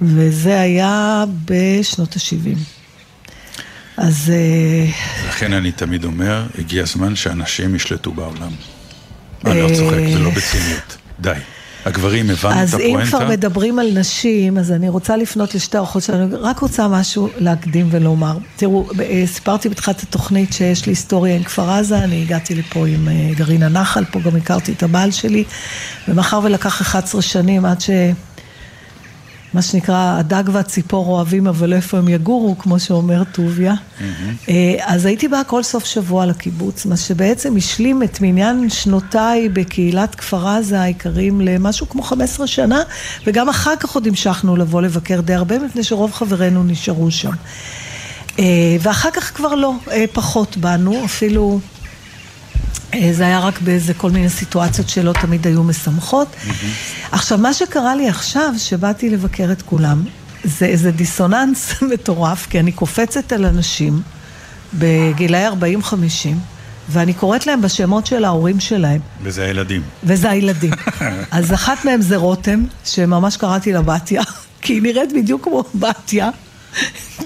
וזה היה בשנות ה-70. אז אה, לכן אני תמיד אומר, הגיע הזמן שאנשים ישלטו בעולם. אני לא צוחק, זה לא בציניות. די. הגברים, הבנו את אז אם כבר הפואנטה? מדברים על נשים, אז אני רוצה לפנות לשתי אורחות שלנו, רק רוצה משהו להקדים ולומר. תראו, אה, סיפרתי בתחילת התוכנית שיש לי היסטוריה עם כפר עזה, אני הגעתי לפה עם אה, גרעין הנחל, פה גם הכרתי את הבעל שלי, ומאחר ולקח 11 שנים עד ש... מה שנקרא, הדג והציפור אוהבים, אבל איפה הם יגורו, כמו שאומר טוביה. אה, אז הייתי באה כל סוף שבוע לקיבוץ, מה שבעצם השלים את מניין שנותיי בקהילת כפר עזה היקרים למשהו כמו 15 שנה, וגם אחר כך עוד המשכנו לבוא לבקר די הרבה, מפני שרוב חברינו נשארו שם. אה, ואחר כך כבר לא, אה, פחות באנו, אפילו... אה, זה היה רק באיזה כל מיני סיטואציות שלא תמיד היו משמחות. עכשיו, מה שקרה לי עכשיו, שבאתי לבקר את כולם, זה איזה דיסוננס מטורף, כי אני קופצת על אנשים בגילאי 40-50, ואני קוראת להם בשמות של ההורים שלהם, וזה הילדים. וזה הילדים. אז אחת מהם זה רותם, שממש קראתי לה בתיה, כי היא נראית בדיוק כמו בתיה.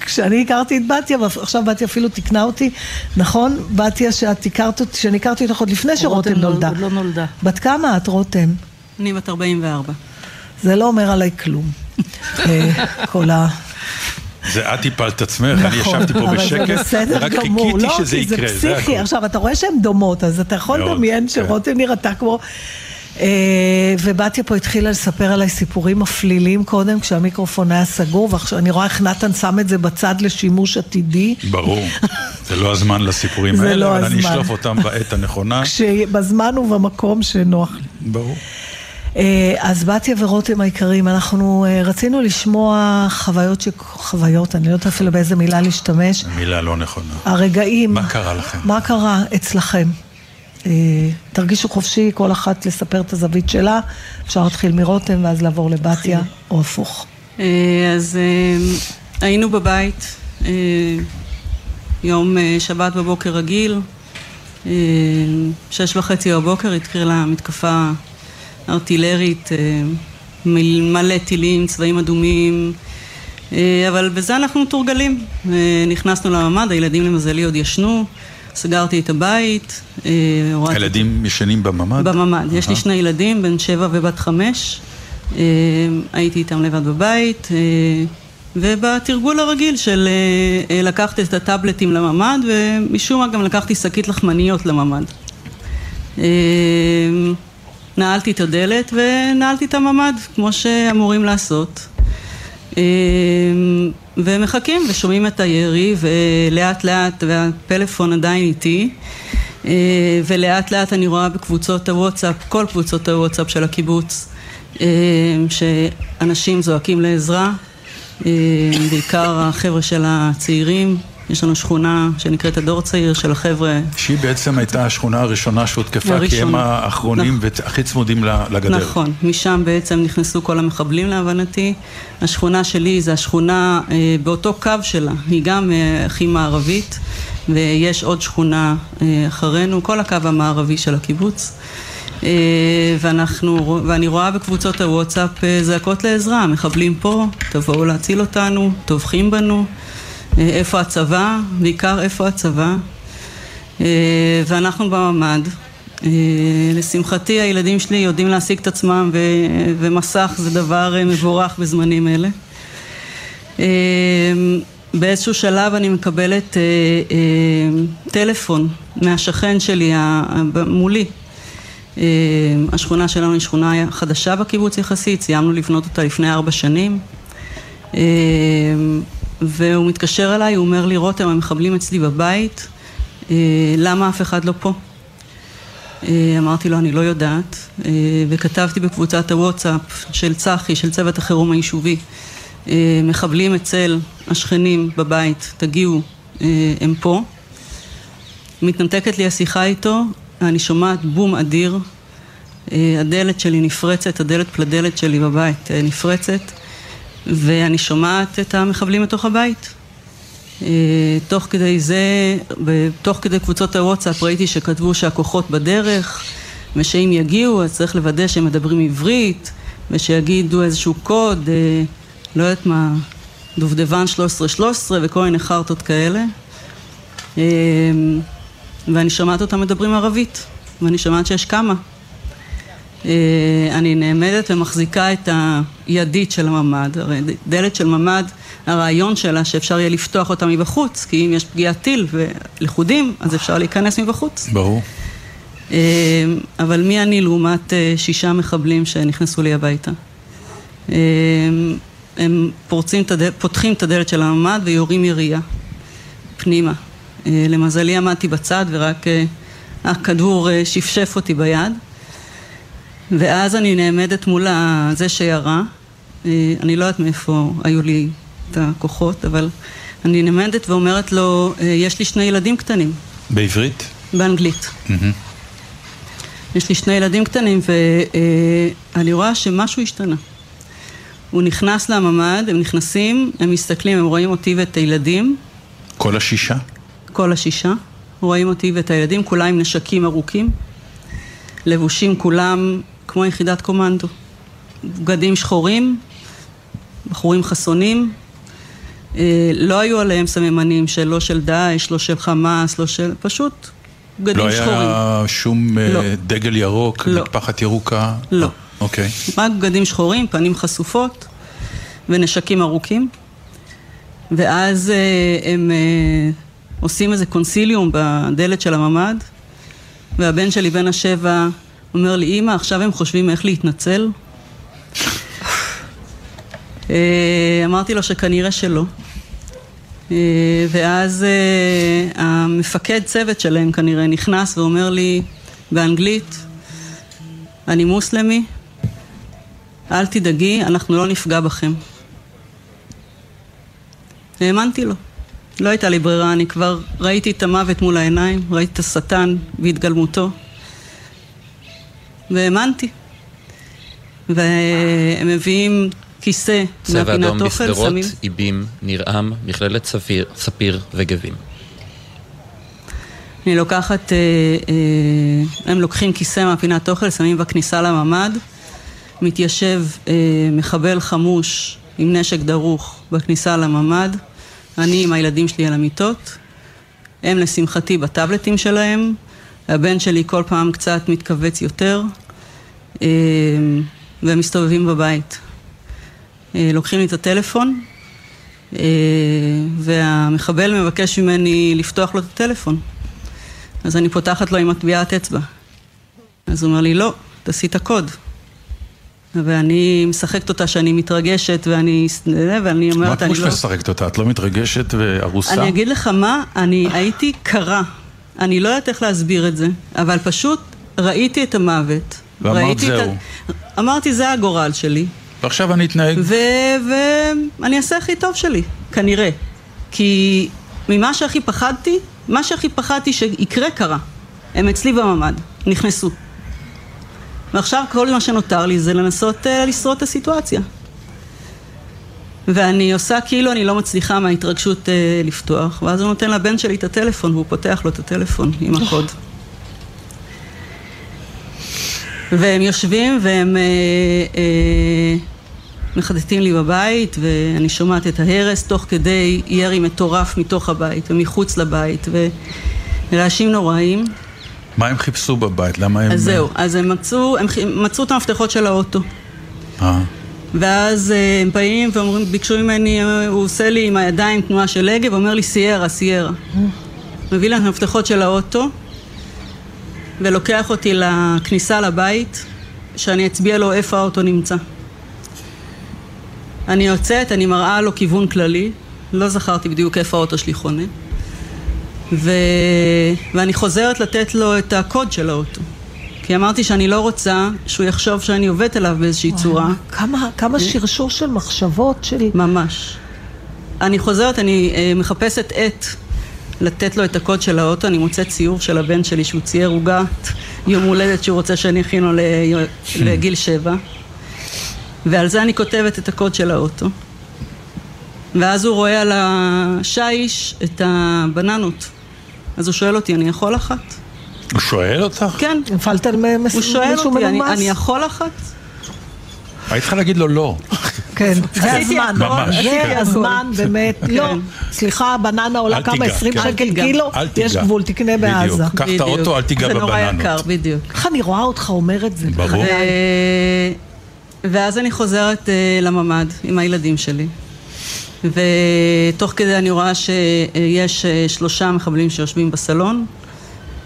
כשאני הכרתי את בתיה, ועכשיו בתיה אפילו תיקנה אותי, נכון? בתיה שאת הכרת אותי, שאני הכרתי אותך עוד לפני שרותם רותם לא- נולדה. עוד לא נולדה. בת כמה את, רותם? אני בת 44. זה לא אומר עליי כלום. אה, כל ה... זה את הפלת עצמך, אני ישבתי פה נכון, אבל זה בשקט, גמור. חיכיתי לא, שזה יקרה, זה פסיכי. עכשיו, אתה רואה שהן דומות, אז אתה יכול לדמיין כן. שרותם נראתה כמו... אה, ובתיה פה התחילה לספר עליי סיפורים מפלילים קודם, כשהמיקרופון היה סגור, ועכשיו אני רואה איך נתן שם את זה בצד לשימוש עתידי. ברור, זה לא הזמן לסיפורים האלה, לא אבל אני הזמן. אשלוף אותם בעת הנכונה. כשבזמן ובמקום שנוח לי. ברור. אה, אז בתיה ורותם היקרים, אנחנו אה, רצינו לשמוע חוויות, ש... חוויות, אני לא יודעת אפילו באיזה מילה להשתמש. מילה לא נכונה. הרגעים... מה קרה לכם? מה קרה אצלכם? אה, תרגישו חופשי, כל אחת לספר את הזווית שלה. אפשר להתחיל מרותם ואז לעבור לבתיה, או הפוך. אה, אז אה, היינו בבית, יום שבת בבוקר רגיל, שש וחצי בבוקר התחילה מתקפה ארטילרית, מלא טילים, צבעים אדומים, אבל בזה אנחנו מתורגלים. נכנסנו לממ"ד, הילדים למזלי עוד ישנו, סגרתי את הבית, אה. הילדים ישנים בממ"ד? בממ"ד. יש לי. שני ילדים, בן שבע ובת חמש. אה, הייתי איתם לבד בבית, אה, ובתרגול הרגיל של לקחת את הטאבלטים לממ"ד, ומשום מה גם לקחתי שקית לחמניות לממ"ד. נעלתי את הדלת ונעלתי את הממ"ד, כמו שאמורים לעשות. אה, ומחכים ושומעים את הירי ולאט לאט והפלאפון עדיין איתי. אה, ולאט לאט אני רואה בקבוצות הוואטסאפ, כל קבוצות הוואטסאפ של הקיבוץ אה, שאנשים זועקים לעזרה. בעיקר החבר'ה של הצעירים יש לנו שכונה שנקראת הדור הצעיר של החבר'ה שהיא בעצם הייתה השכונה הראשונה שהותקפה, כי הם. האחרונים נכון. והכי צמודים לגדר. נכון, משם בעצם נכנסו כל המחבלים להבנתי. השכונה שלי זה השכונה אה, באותו קו שלה, היא גם אה, הכי מערבית, ויש עוד שכונה אה, אחרינו, כל הקו המערבי של הקיבוץ. אה, ואנחנו, ואני רואה בקבוצות הוואטסאפ אה, זעקות לעזרה, מחבלים פה, תבואו להציל אותנו, טובחים בנו, איפה הצבא, בעיקר איפה הצבא. אה, ואנחנו בממ"ד. אה, לשמחתי הילדים שלי יודעים להשיג את עצמם ו- ומסך זה דבר אה, מבורך בזמנים אלה. אה, באיזשהו שלב אני מקבלת אה, אה, טלפון מהשכן שלי מולי. אה, השכונה שלנו היא שכונה חדשה בקיבוץ יחסית, סיימנו לבנות אותה לפני ארבע שנים. והוא מתקשר אליי, הוא אומר לי, רותם, המחבלים אצלי בבית, אה, למה אף אחד לא פה? אה, אמרתי לו, אני לא יודעת, אה, וכתבתי בקבוצת הוואטסאפ של צח"י, של צוות החירום היישובי, מחבלים אצל השכנים בבית, תגיעו, הם פה. מתנתקת לי השיחה איתו, אני שומעת בום אדיר, הדלת שלי נפרצת, הדלת פלדלת שלי בבית נפרצת, ואני שומעת את המחבלים בתוך הבית. אה, תוך כדי זה, תוך כדי קבוצות הוואטסאפ ראיתי שכתבו שהכוחות בדרך ושאם יגיעו אז צריך לוודא שהם מדברים עברית ושיגידו איזשהו קוד, אה, לא יודעת מה, דובדבן 1313 וכל מיני חרטות כאלה. אה, ואני שומעת אותם מדברים ערבית, ואני שומעת שיש כמה. אה, אני נעמדת ומחזיקה את הידית של הממ"ד, הרי דלת של ממ"ד, הרעיון שלה שאפשר יהיה לפתוח אותה מבחוץ, כי אם יש פגיעת טיל ולכודים, אז אפשר להיכנס מבחוץ. ברור. אה, אבל מי אני לעומת אה, שישה מחבלים שנכנסו לי הביתה? הם פורצים פותחים את הדלת של הממ"ד ויורים ירייה פנימה. למזלי עמדתי בצד ורק הכדור שפשף אותי ביד. ואז אני נעמדת מול זה שירה. אה, אני לא יודעת מאיפה היו לי את הכוחות, אבל אני נעמדת ואומרת לו, אה, יש לי שני ילדים קטנים, בעברית? באנגלית. מהמם. יש לי שני ילדים קטנים ואני רואה שמשהו השתנה. הוא נכנס לממ"ד, הם נכנסים, הם מסתכלים, הם רואים אותי ואת הילדים, כל השישה? כל השישה, רואים אותי ואת הילדים, כולם עם נשקים ארוכים, לבושים כולם כמו יחידת קומנדו. בגדים שחורים, בחורים חסונים, אה, לא היו עליהם סממנים של לא של דאעש, לא של חמאס, לא של... פשוט בגדים לא שחורים. היה שום אה, לא. דגל ירוק, לא. מקפחת ירוקה? לא. אוקיי. רק בגדים שחורים, פנים חשופות ונשקים ארוכים. ואז אה, הם עושים איזה קונסיליום בדלת של הממ"ד, והבן שלי בן השבע אומר לי, אמא, עכשיו הם חושבים איך להתנצל? אה, אמרתי לו שכנראה שלא. אה, ואז אה, המפקד צוות שלהם כנראה נכנס ואומר לי באנגלית, אני מוסלמי, אל תדאגי, אנחנו לא נפגע בכם. האמנתי לו. לא הייתה לי ברירה, אני כבר ראיתי את המוות מול העיניים, ראיתי את השטן בהתגלמותו, והאמנתי. והם מביאים כיסא צבע אדום בשדרות. איבים, נרעם, מכללת ספיר, ספיר וגבים. אני לוקחת, אה, אה, הם לוקחים כיסא מהפינת אוכל, שמים בכניסה לממ"ד, מתיישב אה, מחבל חמוש עם נשק דרוך בכניסה לממ"ד, אני עם הילדים שלי על המיטות, הם לשמחתי בטאבלטים שלהם, הבן שלי כל פעם קצת מתכווץ יותר, והם מסתובבים בבית. אה, לוקחים לי את הטלפון, אה, והמחבל מבקש ממני לפתוח לו את הטלפון. אז אני פותחת לו עם הטביעת אצבע. אז הוא אומר לי, לא, תעשי את הקוד. ואני משחקת אותה שאני מתרגשת, ואני, ואני מה אומרת, אני פירוש לא... משחקת אותה? את לא מתרגשת וארוסה? אני אגיד לך מה, אני הייתי קרה. אני לא יודעת איך להסביר את זה, אבל פשוט ראיתי את המוות. ואמרת, ראיתי את "זהו". אמרתי, זה הגורל שלי. ועכשיו אני אתנהג... ואני אעשה הכי טוב שלי, כנראה. כי ממה שהכי פחדתי, מה שהכי פחדתי שיקרה קרה. הם אצלי בממ"ד, נכנסו. ועכשיו כל מה שנותר לי זה לנסות uh, לשרוד את הסיטואציה. ואני עושה כאילו אני לא מצליחה מההתרגשות uh, לפתוח, ואז הוא נותן לבן שלי את הטלפון, והוא פותח לו את הטלפון עם הקוד. והם יושבים והם אה, אה, מחטטים לי בבית, ואני שומעת את ההרס תוך כדי ירי מטורף מתוך הבית ומחוץ לבית, ורעשים נוראים. מה הם חיפשו בבית? למה הם... אז זהו, אז הם מצאו, הם חי- מצאו את המפתחות של האוטו. אה. ואז אה, הם באים ואומרים, ביקשו ממני, אה, הוא עושה לי עם הידיים תנועה של הגה ואומר לי סיירה, סיירה. מביא להם את המפתחות של האוטו ולוקח אותי לכניסה לבית, שאני אצביע לו איפה האוטו נמצא. אני יוצאת, אני מראה לו כיוון כללי, לא זכרתי בדיוק איפה האוטו שלי חונה, ו... ואני חוזרת לתת לו את הקוד של האוטו. כי אמרתי שאני לא רוצה שהוא יחשוב שאני עובדת עליו באיזושהי צורה. כמה, כמה שרשור של מחשבות של... ממש. אני חוזרת, אני אה, מחפשת עט לתת לו את הקוד של האוטו, אני מוצאת ציור של הבן שלי שהוא צייר עוגת יום הולדת שהוא רוצה שאני אכין לו ל- לגיל שבע ועל זה אני כותבת את הקוד של האוטו ואז הוא רואה על השיש את הבננות אז הוא שואל אותי, אני יכול אחת? הוא שואל אותך? כן. נפלת על מס- הוא שואל מישהו אותי, אני? אני יכול אחת? היית צריכה להגיד לו לא. כן, זה הזמן, ממש, זה כן. הזמן באמת, לא, סליחה, בננה עולה כמה, תיגע, 20 כן. שקל. קילו. יש גבול, תקנה בעזה. בדיוק. קח את. האוטו, אל תיגע זה נורא בבננות. יקר, בדיוק. איך אני רואה אותך אומר את זה. ברור. ו- ואז אני חוזרת אה, לממ"ד עם הילדים שלי. ותוך כדי אני רואה שיש אה, שלושה מחבלים שיושבים בסלון,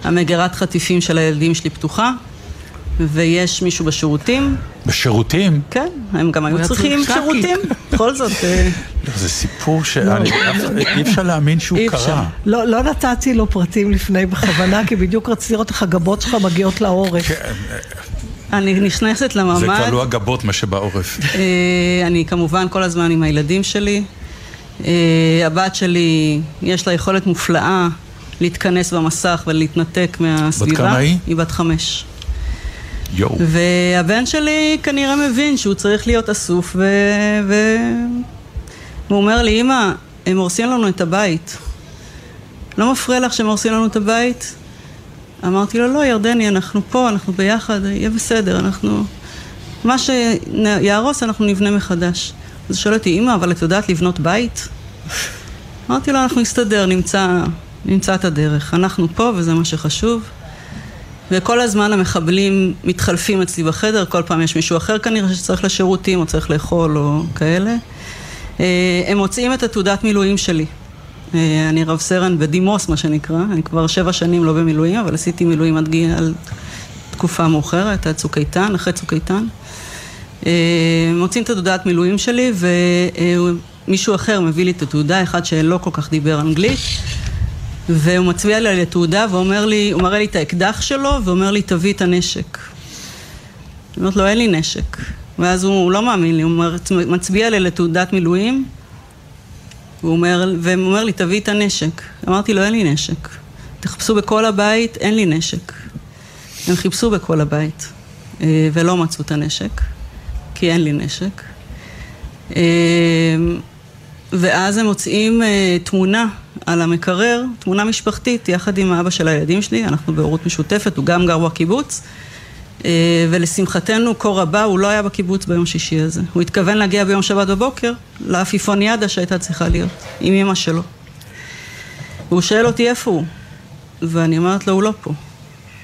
המגירת חטיפים של הילדים שלי פתוחה, ויש מישהו בשירותים, בשירותים? כן, הם גם היו צריכים שירותים, בכל זאת. אה, לא, זה סיפור שאי אפשר להאמין שהוא. קרה. לא, לא נתתי לו פרטים לפני בכוונה, כי בדיוק רציתי לראות איך הגבות שלך מגיעות לעורף. כן, אני נכנסת זה כבר לממ"ד, לא הגבות מה שבעורף. אה, אני כמובן כל הזמן עם הילדים שלי. אה, הבת שלי, יש לה יכולת מופלאה להתכנס במסך ולהתנתק מהסביבה. כמה היא? היא בת חמש. יואו. והבן שלי כנראה מבין שהוא צריך להיות אסוף, ו... ו... והוא אומר לי, אמא, הם הורסים לנו את הבית. לא מפריע לך שהם הורסים לנו את הבית? אמרתי לו, לא, ירדני, אנחנו פה, אנחנו ביחד, יהיה בסדר, אנחנו... מה שיהרוס אנחנו נבנה מחדש. אז הוא שואל אותי, אמא, אבל את יודעת לבנות בית? אמרתי לו, אנחנו נסתדר, נמצא, נמצא את הדרך. אנחנו פה וזה מה שחשוב. וכל הזמן המחבלים מתחלפים אצלי בחדר, כל פעם יש מישהו אחר כנראה שצריך לשירותים או צריך לאכול או כאלה. אה, הם מוצאים את התעודת מילואים שלי. אה, אני רב סרן בדימוס, מה שנקרא. אני כבר שבע שנים לא במילואים, אבל עשיתי מילואים עד גיל, תקופה מאוחרת, עד צוק איתן, אחרי צוק איתן. אה, מוצאים את התעודת מילואים שלי, ומישהו אחר מביא לי את התעודה, אחד שלא כל כך דיבר אנגלית. והוא מצביע לי על התעודה ואומר לי, הוא מראה לי את האקדח שלו ואומר לי תביא את הנשק. אני אומרת לו אין לי נשק. ואז הוא, הוא לא מאמין לי, הוא אומר, מצביע לי לתעודת מילואים הוא אומר, והוא אומר לי תביא את הנשק. אמרתי לו אין לי נשק. תחפשו בכל הבית, אין לי נשק. הם חיפשו בכל הבית אה, ולא מצאו את הנשק, כי אין לי נשק. אה, ואז הם מוצאים אה, תמונה על המקרר, תמונה משפחתית, יחד עם האבא של הילדים שלי, אנחנו בהורות משותפת, הוא גם גר בקיבוץ, אה, ולשמחתנו, קור הבא, הוא לא היה בקיבוץ ביום שישי הזה. הוא התכוון להגיע ביום שבת בבוקר לעפיפוניאדה שהייתה צריכה להיות, עם אמא שלו. והוא שואל אותי איפה הוא, ואני אומרת לו, הוא לא פה.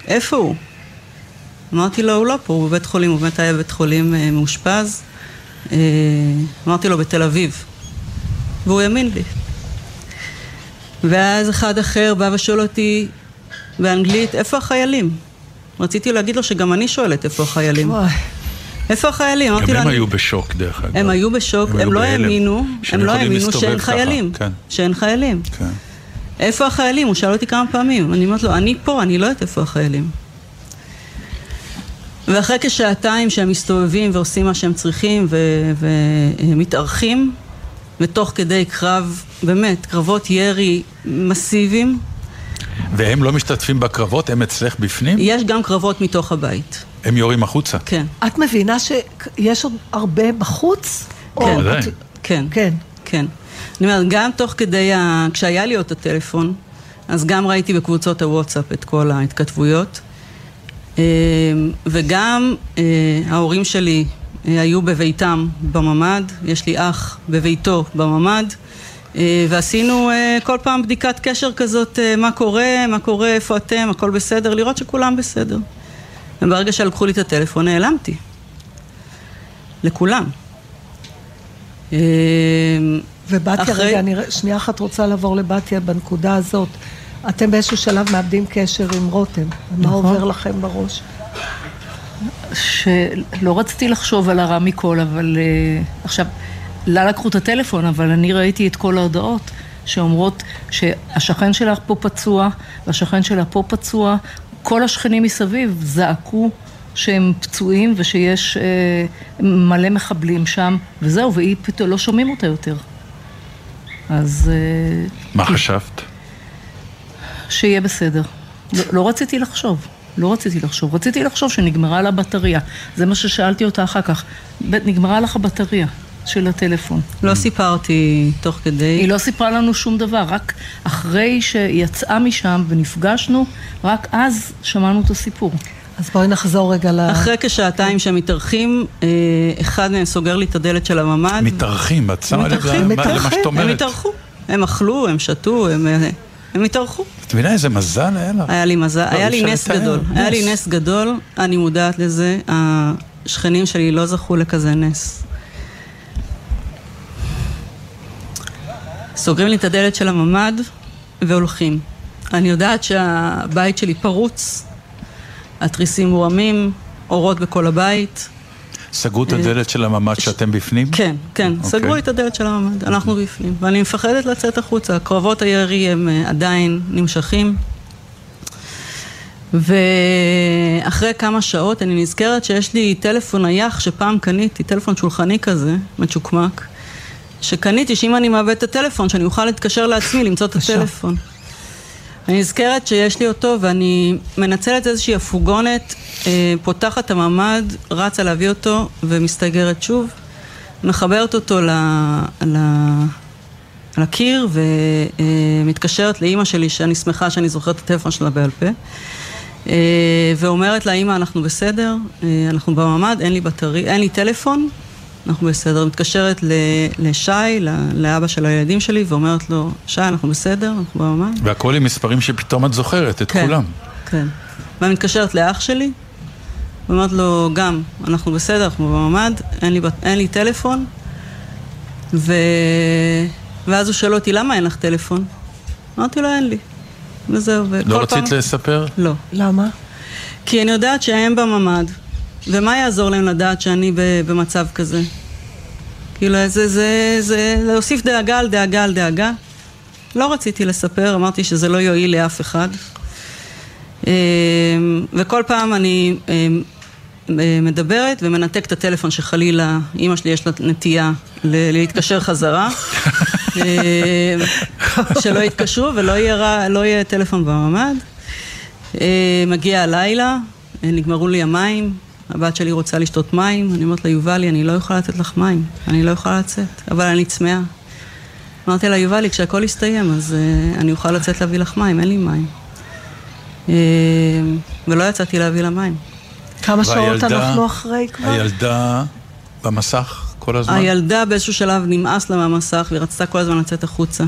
איפה הוא? אמרתי לו, הוא לא פה, הוא בבית חולים, הוא באמת היה בבית חולים אה, מאושפז. אה, אמרתי לו, בתל אביב. והוא האמין לי. ואז אחד אחר בא ושואל אותי באנגלית, איפה החיילים? רציתי להגיד לו שגם אני שואלת איפה החיילים. איפה החיילים? אמרתי גם לו, הם היו בשוק דרך אגב. הם היו בשוק, הם הם היו לא. האמינו, הם לא האמינו להסתובב שאין ככה, חיילים. כן. שאין חיילים. כן. איפה החיילים? הוא שאל אותי כמה פעמים. אני אומרת לו, אני פה, אני לא יודעת איפה החיילים. ואחרי כשעתיים שהם מסתובבים ועושים מה שהם צריכים ו- ומתארחים, ותוך כדי קרב, באמת, קרבות ירי מסיביים, והם לא משתתפים בקרבות, הם אצלך בפנים? יש גם קרבות מתוך הבית. הם יורים החוצה. כן. את מבינה שיש עוד הרבה בחוץ? או- כן. בוודאי. כן. כן. כן. אני אומרת, גם תוך כדי, ה... כשהיה לי עוד את הטלפון, אז גם ראיתי בקבוצות הוואטסאפ את כל ההתכתבויות. אה, וגם אה, ההורים שלי היו בביתם בממ"ד, יש לי אח בביתו בממ"ד, אה, ועשינו אה, כל פעם בדיקת קשר כזאת, אה, מה קורה, מה קורה, איפה אתם, הכל בסדר, לראות שכולם בסדר. וברגע שלקחו לי את הטלפון, נעלמתי. לכולם. אה, ובתיה, אחרי- רגע, אני שנייה אחת רוצה לעבור לבתיה בנקודה הזאת. אתם באיזשהו שלב מאבדים קשר עם רותם. מה נכון. עובר לכם בראש? שלא רציתי לחשוב על הרע מכל, אבל uh, עכשיו, לה לקחו את הטלפון, אבל אני ראיתי את כל ההודעות שאומרות שהשכן שלך פה פצוע, והשכן שלה פה פצוע, כל השכנים מסביב זעקו שהם פצועים ושיש uh, מלא מחבלים שם, וזהו, והיא פתאום לא שומעים אותה יותר. אז... Uh, מה חשבת? שיהיה בסדר. לא, לא רציתי לחשוב, לא רציתי לחשוב. רציתי לחשוב שנגמרה לה בטריה. זה מה ששאלתי אותה אחר כך. נגמרה לך הבטריה של הטלפון. לא סיפרתי תוך כדי. היא לא סיפרה לנו שום דבר, רק אחרי שיצאה משם ונפגשנו, רק אז שמענו את הסיפור. אז בואי נחזור רגע ל... אחרי כשעתיים שהם מתארחים, אה, אחד מהם סוגר לי את הדלת של הממ"ד. מתארחים, את שמה לב למה שאת הם אומרת. התארחו. הם אכלו, הם שתו, הם, אה, הם התארחו. את מבינה איזה מזל היה לך? היה לי מזל, לא, היה לי נס גדול. היה לי נס גדול, אני מודעת לזה. השכנים שלי לא זכו לכזה נס. סוגרים לי את הדלת של הממ"ד והולכים. אני יודעת שהבית שלי פרוץ, התריסים מורמים, אורות בכל הבית. סגרו את אה, הדלת של הממ"ד שאתם בפנים? כן, כן, אוקיי. סגרו את הדלת של הממ"ד, אנחנו בפנים. ואני מפחדת לצאת החוצה, קרבות הירי הם אה, עדיין נמשכים. ואחרי כמה שעות אני נזכרת שיש לי טלפון נייח שפעם קניתי, טלפון שולחני כזה, מצ'וקמק, שקניתי שאם אני מאבד את הטלפון, שאני אוכל להתקשר לעצמי, למצוא את הטלפון. אני נזכרת שיש לי אותו ואני מנצלת איזושהי הפוגונת, אה, פותחת את הממ"ד, רצה להביא אותו ומסתגרת שוב, מחברת אותו ל... ל... לקיר ומתקשרת לאימא שלי שאני שמחה שאני זוכרת את הטלפון שלה בעל פה אה, ואומרת לה אימא אנחנו בסדר, אה, אנחנו בממ"ד, אין לי בטרי, אין לי טלפון, אנחנו בסדר. מתקשרת ל- לשי, ל- לאבא של הילדים שלי ואומרת לו שי אנחנו בסדר, אנחנו בממ"ד והכל עם מספרים שפתאום את זוכרת, את כן. כולם. כן. ואני מתקשרת לאח שלי, ואומרת לו, גם, אנחנו בסדר, אנחנו בממ"ד, אין לי, בת- אין לי טלפון, ו... ואז הוא שואל אותי, למה אין לך טלפון? אמרתי לו, אין לי. וזהו, וכל לא פעם... רצית לספר? לא. למה? כי אני יודעת שהם בממ"ד, ומה יעזור להם לדעת שאני במצב כזה? כאילו, זה, זה, זה להוסיף דאגה על דאגה על דאגה. לא רציתי לספר, אמרתי שזה לא יועיל לאף אחד. אמ, וכל פעם אני אמ, אה, מדברת ומנתק את הטלפון שחלילה אימא שלי יש לה נטייה להתקשר חזרה. שלא יתקשרו ולא יהיה, רע- לא יהיה טלפון בממ"ד. אה, מגיע הלילה, אה, נגמרו לי המים, הבת שלי רוצה לשתות מים, אני אומרת לה, יובלי, אני לא יכולה לתת לך מים, אני לא יכולה לצאת, אבל אני צמאה. אמרתי לה, יובלי, כשהכל יסתיים, אז uh, אני אוכל לצאת להביא לך מים, אין לי מים. Uh, ולא יצאתי להביא לה מים. כמה שעות אנחנו אחרי כבר? הילדה במסך כל הזמן? הילדה באיזשהו שלב נמאס לה מהמסך והיא רצתה כל הזמן לצאת החוצה.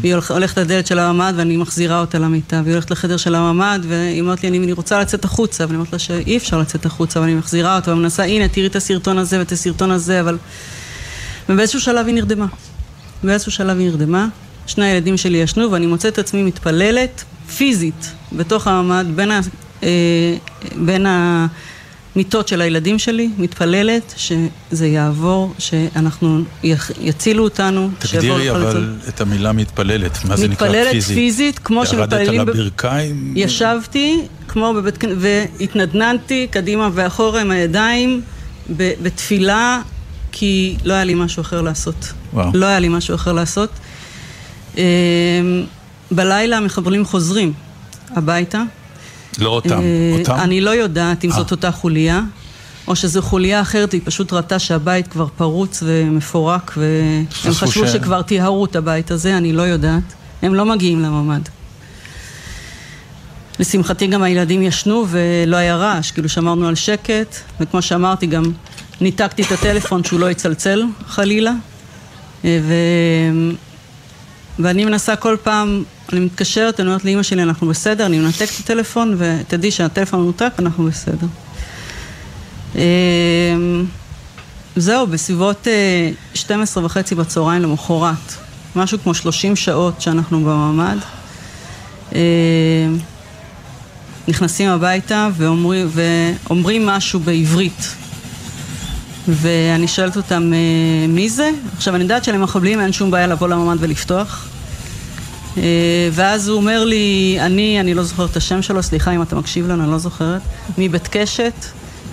והיא הולכ- הולכת לדלת של הממ"ד ואני מחזירה אותה למיטה, והיא הולכת לחדר של הממ"ד והיא אומרת לי, אני, רוצה לצאת החוצה, ואני אומרת לה שאי אפשר לצאת החוצה, ואני מחזירה אותה ומנסה, הנה, תראי את הסרטון הזה ואת הסרטון הזה, אבל... ובאיזשהו שלב היא נרדמה. באיזשהו שלב היא נרדמה, שני הילדים שלי ישנו ואני מוצאת את עצמי מתפללת פיזית בתוך הממ"ד בין, ה, אה, בין המיטות של הילדים שלי, מתפללת שזה יעבור, שאנחנו, יצילו אותנו, תגדירי. אבל את המילה מתפללת, מה זה נקרא מתפללת פיזית? פיזית, כמו שמתפללים... ירדת ב- על הברכיים? ישבתי, כמו בבית כנסת, והתנדנדתי קדימה ואחורה עם הידיים ב- בתפילה, כי לא היה לי משהו אחר לעשות. וואו. לא היה לי משהו אחר לעשות. אמ, בלילה המחבלים חוזרים הביתה. לא אותם, אה, אותם? אני לא יודעת אם אה. זאת אותה חוליה, או שזו חוליה אחרת, היא פשוט ראתה שהבית כבר פרוץ ומפורק, והם חשבו שכבר טיהרו את הבית הזה, אני לא יודעת. הם לא מגיעים לממ"ד. לשמחתי גם הילדים ישנו ולא היה רעש, כאילו שמרנו על שקט, וכמו שאמרתי גם ניתקתי את הטלפון שהוא לא יצלצל חלילה, אה, ו... ואני מנסה כל פעם, אני מתקשרת, אני אומרת לאימא שלי אנחנו בסדר, אני מנתק את הטלפון ותדעי שהטלפון מנותק, אנחנו בסדר. אה, זהו, בסביבות אה, 12 וחצי בצהריים למחרת, משהו כמו 30 שעות שאנחנו בממ"ד. אה, נכנסים הביתה ואומרים, ואומרים משהו בעברית. ואני שואלת אותם, "אה, מי זה? עכשיו, אני יודעת שלמחבלים אין שום בעיה לבוא לממ"ד ולפתוח. אה, ואז הוא אומר לי, אני, אני לא זוכרת את השם שלו, סליחה אם אתה מקשיב לנו, אני לא זוכרת, מבית קשת,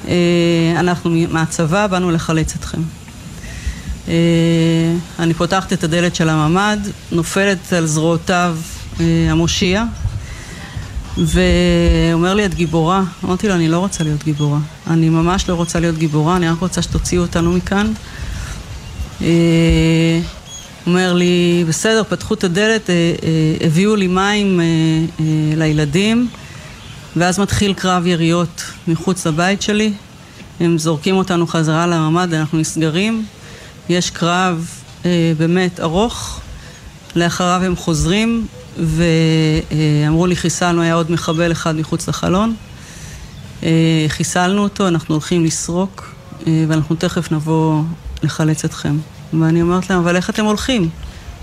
אה, אנחנו מהצבא, באנו לחלץ אתכם. אה, אני פותחת את הדלת של הממ"ד, נופלת על זרועותיו המושיע, ואומר לי, את גיבורה. אמרתי לו, אני לא רוצה להיות גיבורה. אני ממש לא רוצה להיות גיבורה, אני רק רוצה שתוציאו אותנו מכאן. אומר לי, בסדר, פתחו את הדלת, אה, אה, הביאו לי מים אה, לילדים, ואז מתחיל קרב יריות מחוץ לבית שלי, הם זורקים אותנו חזרה לממ"ד, אנחנו נסגרים, יש קרב באמת ארוך, לאחריו הם חוזרים, ואמרו לי חיסלנו, היה עוד מחבל אחד מחוץ לחלון, חיסלנו אותו, אנחנו הולכים לסרוק, ואנחנו תכף נבוא לחלץ אתכם. ואני אומרת להם, אבל איך אתם הולכים?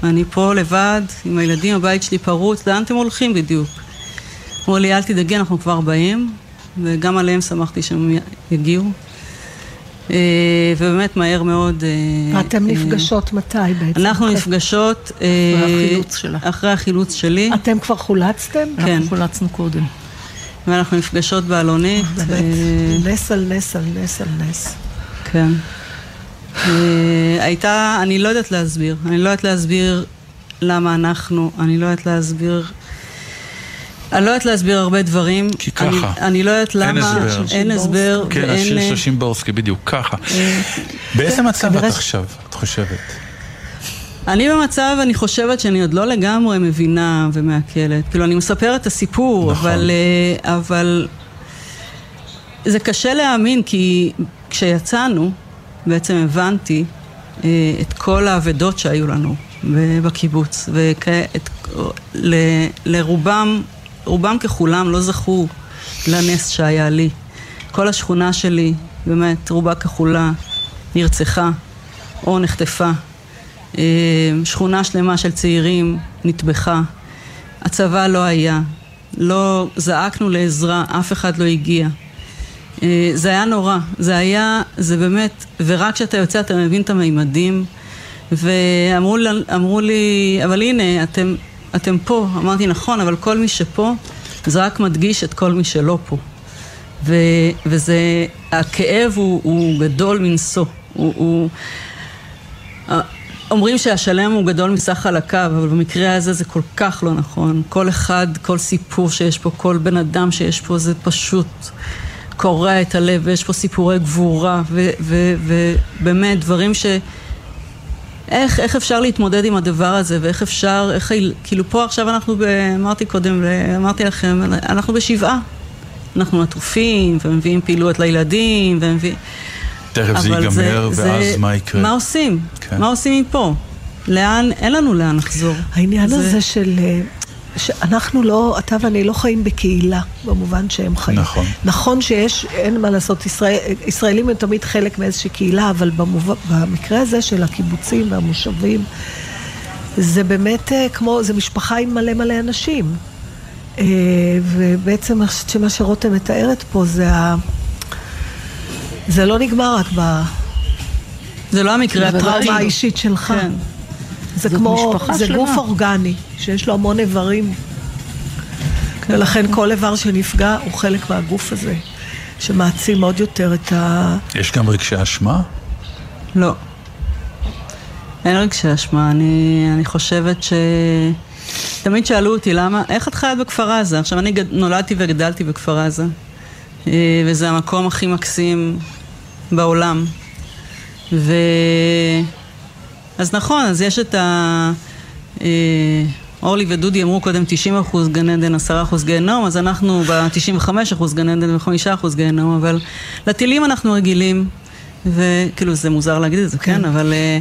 אני פה לבד, עם הילדים, הבית שלי פרוץ, לאן אתם הולכים בדיוק? אמרו לי, אל תדאגי, אנחנו כבר באים, וגם עליהם שמחתי שהם יגיעו. אה, ובאמת מהר מאוד... אה, ואתם אה, נפגשות מתי בעצם? אנחנו נפגשות... אחרי החילוץ שלה. אחרי החילוץ שלי. אתם כבר חולצתם? כן. אנחנו חולצנו קודם. ואנחנו נפגשות באלונית. באמת, נס על נס על נס על נס. כן. אה, הייתה, אני לא יודעת להסביר. אני לא יודעת להסביר למה אנחנו, אני לא יודעת להסביר... אני לא יודעת להסביר הרבה דברים. כי ככה. אני, אני לא יודעת אין למה... הסבר. אין הסבר. כן, ואין, השיר אה, של שימבורסקי, בדיוק, ככה. אה, באיזה מצב את עכשיו, את חושבת? אני במצב, אני חושבת שאני עוד לא לגמרי מבינה ומעכלת. כאילו, אני מספרת את הסיפור, נכון. אבל, אבל זה קשה להאמין, כי כשיצאנו, בעצם הבנתי אה, את כל האבדות שהיו לנו בקיבוץ, ולרובם, רובם ככולם לא זכו לנס שהיה לי. כל השכונה שלי, באמת, רובה ככולה, נרצחה או נחטפה. אה, שכונה שלמה של צעירים נטבחה. הצבא לא היה. לא זעקנו לעזרה, אף אחד לא הגיע. אה, זה היה נורא, זה היה, זה באמת, ורק כשאתה יוצא אתה מבין את המימדים, ואמרו לי, אבל הנה, אתם, אתם פה. אמרתי, נכון, אבל כל מי שפה, זה רק מדגיש את כל מי שלא פה. ו, וזה, הכאב הוא, הוא גדול מנשוא. הוא, הוא, אומרים שהשלם הוא גדול מסך חלקיו, אבל במקרה הזה זה כל כך לא נכון. כל אחד, כל סיפור שיש פה, כל בן אדם שיש פה, זה פשוט קורע את הלב, ויש פה סיפורי גבורה, ובאמת דברים ש... איך, איך אפשר להתמודד עם הדבר הזה, ואיך אפשר, איך, כאילו פה עכשיו אנחנו, ב, אמרתי קודם, אמרתי לכם, אנחנו בשבעה. אנחנו עטופים, ומביאים פעילויות לילדים, ומביאים... תכף זה ייגמר, זה- ואז זה- מה יקרה? מה עושים? כן. מה עושים מפה? לאן, אין לנו לאן לחזור. העניין זה- הזה של... שאנחנו לא, אתה ואני לא חיים בקהילה, במובן שהם חיים. נכון. נכון שיש, אין מה לעשות, ישראל, ישראלים הם תמיד חלק מאיזושהי קהילה, אבל במובן, במקרה הזה של הקיבוצים והמושבים, זה באמת אה, כמו, זה משפחה עם מלא מלא אנשים. אה, ובעצם שמה שרותם מתארת פה זה ה... זה לא נגמר רק ב... זה לא המקרה הטרגי. בטראומה האישית שלך. כן. זה כמו, משפחה זה שלמה. גוף אורגני, שיש לו המון איברים. ולכן כל איבר שנפגע הוא חלק מהגוף הזה, שמעצים עוד יותר את ה... יש גם רגשי אשמה? לא. אין רגשי אשמה, אני, אני חושבת ש... תמיד שאלו אותי למה, איך את חיה בכפר עזה? עכשיו אני גד... נולדתי וגדלתי בכפר עזה, אה, וזה המקום הכי מקסים בעולם. ו... אז נכון, אז יש את ה... אה, אורלי ודודי אמרו קודם 90% גן עדן, 10% גיהנום, אז אנחנו ב-95% גן עדן ו-5% גיהנום, אבל לטילים אנחנו רגילים, וכאילו זה מוזר להגיד את זה, כן, אבל... אה,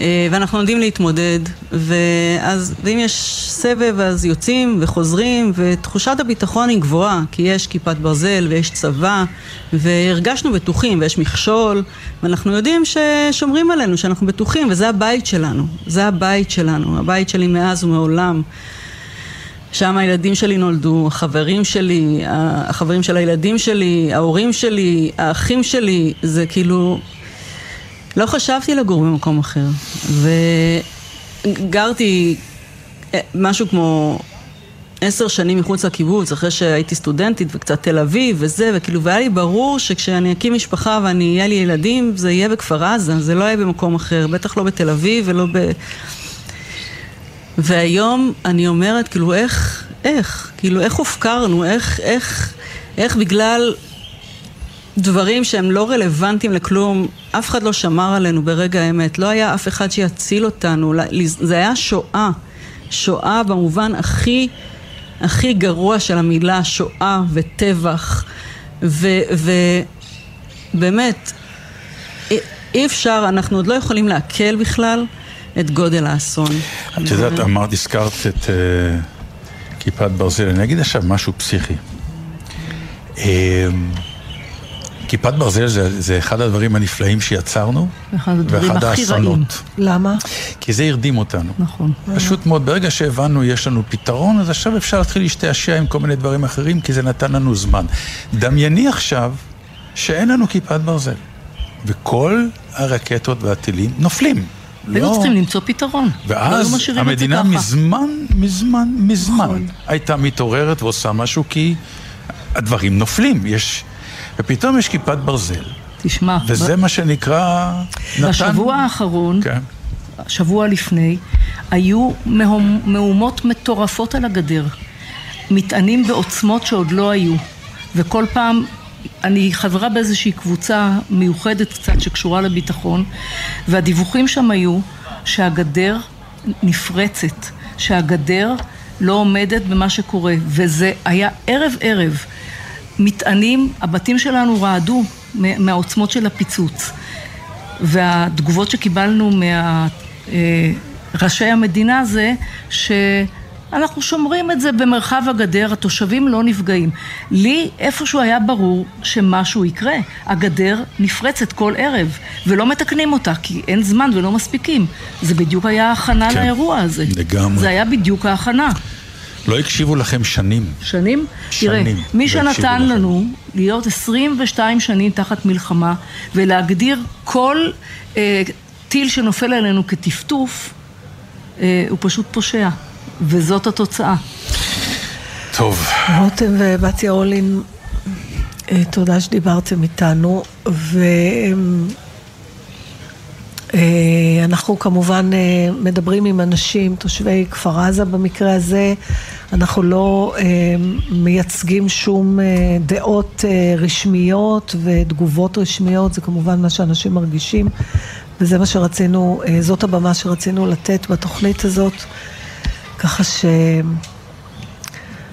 אה, ואנחנו יודעים להתמודד, ואז, ואם יש סבב אז יוצאים וחוזרים, ותחושת הביטחון היא גבוהה, כי יש כיפת ברזל ויש צבא, והרגשנו בטוחים, ויש מכשול, ואנחנו יודעים ששומרים עלינו, שאנחנו בטוחים, וזה הבית שלנו, זה הבית שלנו, הבית שלי מאז ומעולם. שם הילדים שלי נולדו, החברים שלי, החברים של הילדים שלי, ההורים שלי, האחים שלי, זה כאילו... לא חשבתי לגור במקום אחר. וגרתי אה, משהו כמו עשר שנים מחוץ לקיבוץ, אחרי שהייתי סטודנטית וקצת תל אביב וזה, וכאילו, והיה לי ברור שכשאני אקים משפחה ואני, יהיה לי ילדים, זה יהיה בכפר עזה, זה לא יהיה במקום אחר, בטח לא בתל אביב ולא ב... והיום אני אומרת, כאילו, איך, איך, כאילו, איך הופקרנו, איך, איך, איך בגלל דברים שהם לא רלוונטיים לכלום, אף אחד לא שמר עלינו ברגע האמת, לא היה אף אחד שיציל אותנו, זה היה שואה, שואה במובן הכי הכי גרוע של המילה שואה וטבח, ובאמת, אי, אפשר, אנחנו עוד לא יכולים לעכל בכלל את גודל האסון. את יודעת, אמרת, הזכרת את uh, כיפת ברזל, אני אגיד עכשיו משהו פסיכי. Uh, כיפת ברזל זה, זה אחד הדברים הנפלאים שיצרנו, אחד הדברים ואחד הכי רעים. האסונות. למה? כי זה הרדים אותנו. נכון. פשוט מאוד, ברגע שהבנו יש לנו פתרון, אז עכשיו אפשר להתחיל להשתעשע עם כל מיני דברים אחרים, כי זה נתן לנו זמן. דמייני עכשיו שאין לנו כיפת ברזל, וכל הרקטות והטילים נופלים. היו לא- צריכים למצוא פתרון. לא היו ואז זה המדינה. מזמן, מזמן, מזמן נכון. הייתה מתעוררת ועושה משהו כי הדברים נופלים, יש... ופתאום יש כיפת ברזל, תשמע, וזה מה שנקרא... נתן- בשבוע האחרון, כן. שבוע לפני, היו מהומ- מהומות מטורפות על הגדר. מטענים בעוצמות שעוד לא היו. וכל פעם, אני חברה באיזושהי קבוצה מיוחדת קצת שקשורה לביטחון, והדיווחים שם היו שהגדר נפרצת, שהגדר לא עומדת במה שקורה, וזה היה ערב ערב. מטענים, הבתים שלנו רעדו מה- מהעוצמות של הפיצוץ. והתגובות שקיבלנו מראשי המדינה זה שאנחנו שומרים את זה במרחב הגדר, התושבים לא נפגעים. לי איפשהו היה ברור שמשהו יקרה. הגדר נפרצת כל ערב, ולא מתקנים אותה, כי אין זמן ולא מספיקים. זה בדיוק היה ההכנה כן, לאירוע הזה. לגמרי. זה היה בדיוק ההכנה. לא הקשיבו לכם שנים. שנים? שנים. תראה, מי לא שנתן לכם. לנו להיות 22 שנים תחת מלחמה ולהגדיר כל אה, טיל שנופל עלינו כטפטוף, אה, הוא פשוט פושע, וזאת התוצאה. טוב, רותם ובתיה אולין, אה, תודה שדיברתם איתנו, ואנחנו כמובן אה, מדברים עם אנשים, תושבי כפר עזה במקרה הזה, אנחנו לא אה, מייצגים שום אה, דעות אה, רשמיות ותגובות רשמיות, זה כמובן מה שאנשים מרגישים, וזה מה שרצינו, אה, זאת הבמה שרצינו לתת בתוכנית הזאת, ככה ש...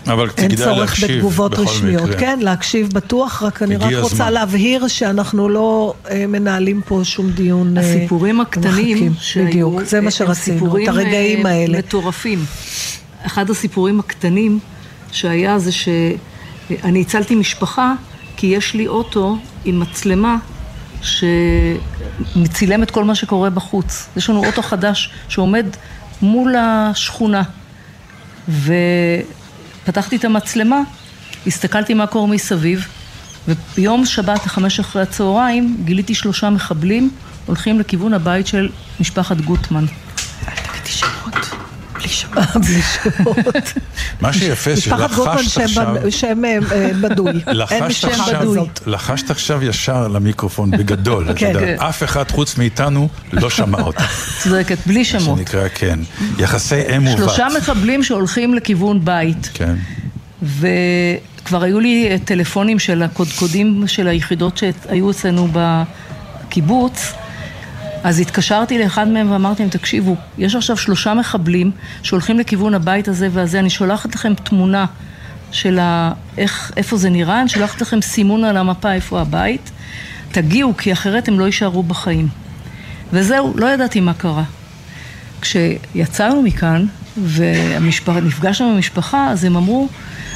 אבל אין צורך בתגובות רשמיות. מקרה. כן, להקשיב בטוח, רק אני רק רוצה הזמן. להבהיר שאנחנו לא אה, מנהלים פה שום דיון. אה, הסיפורים הקטנים ומחכים. שהיו, בדיוק, זה אה, מה שרצינו, את הרגעים אה, האלה. מטורפים. אחד הסיפורים הקטנים שהיה זה שאני הצלתי משפחה כי יש לי אוטו עם מצלמה שמצילם את כל מה שקורה בחוץ. יש לנו אוטו חדש שעומד מול השכונה. ופתחתי את המצלמה, הסתכלתי מה קורה מסביב, וביום שבת, חמש אחרי הצהריים, גיליתי שלושה מחבלים הולכים לכיוון הבית של משפחת גוטמן. תגידי שמות, בלי שמות. בלי שמות. מה שיפה שלחשת עכשיו, שם אה, בדוי. אין לחשת שם עכשיו, בדוי. לחשת עכשיו ישר למיקרופון בגדול, כן. אף אחד חוץ מאיתנו לא שמע אותך, צודקת, בלי שמות. שנקרא, כן, יחסי אם ובת, שלושה מחבלים שהולכים לכיוון בית, כן, וכבר היו לי אה, טלפונים של הקודקודים של היחידות שהיו אצלנו בקיבוץ, אז התקשרתי לאחד מהם ואמרתי להם, תקשיבו, יש עכשיו שלושה מחבלים שהולכים לכיוון הבית הזה והזה, אני שולחת לכם תמונה של ה... איך, איפה זה נראה, אני שולחת לכם סימון על המפה איפה הבית, תגיעו, כי אחרת הם לא יישארו בחיים. וזהו, לא ידעתי מה קרה. כשיצאנו מכאן ונפגשנו עם המשפחה, אז הם אמרו,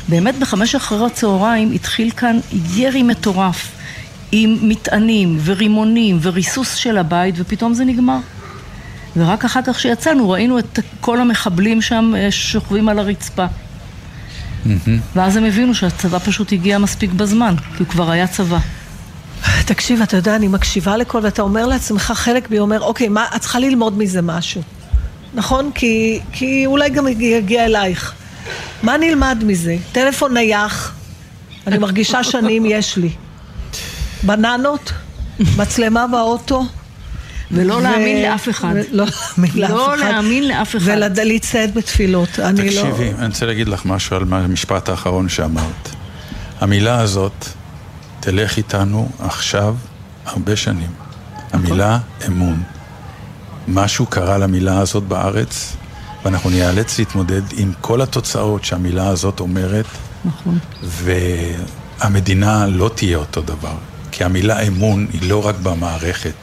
באמת בחמש אחרי הצהריים התחיל כאן ירי מטורף עם מטענים ורימונים וריסוס של הבית, ופתאום זה נגמר. ורק אחר כך שיצאנו ראינו את כל המחבלים שם אה, שוכבים על הרצפה. ואז הם הבינו שהצבא פשוט הגיע מספיק בזמן, כי הוא כבר היה צבא. תקשיב, אתה יודע, אני מקשיבה לכל, ואתה אומר לעצמך, חלק בי אומר, אוקיי, מה, את צריכה ללמוד מזה משהו. נכון? כי, כי אולי גם יגיע, יגיע אלייך. מה נלמד מזה? טלפון נייח, אני מרגישה שנים יש לי. בננות, מצלמה באוטו. ולא להאמין לאף אחד. לא להאמין לאף אחד. לא להאמין לאף אחד. ולהצטייד בתפילות. אני לא... תקשיבי, אני רוצה להגיד לך משהו על המשפט האחרון שאמרת. המילה הזאת תלך איתנו עכשיו הרבה שנים. המילה אמון. משהו קרה למילה הזאת בארץ, ואנחנו ניאלץ להתמודד עם כל התוצאות שהמילה הזאת אומרת, נכון. והמדינה לא תהיה אותו דבר. כי המילה אמון היא לא רק במערכת,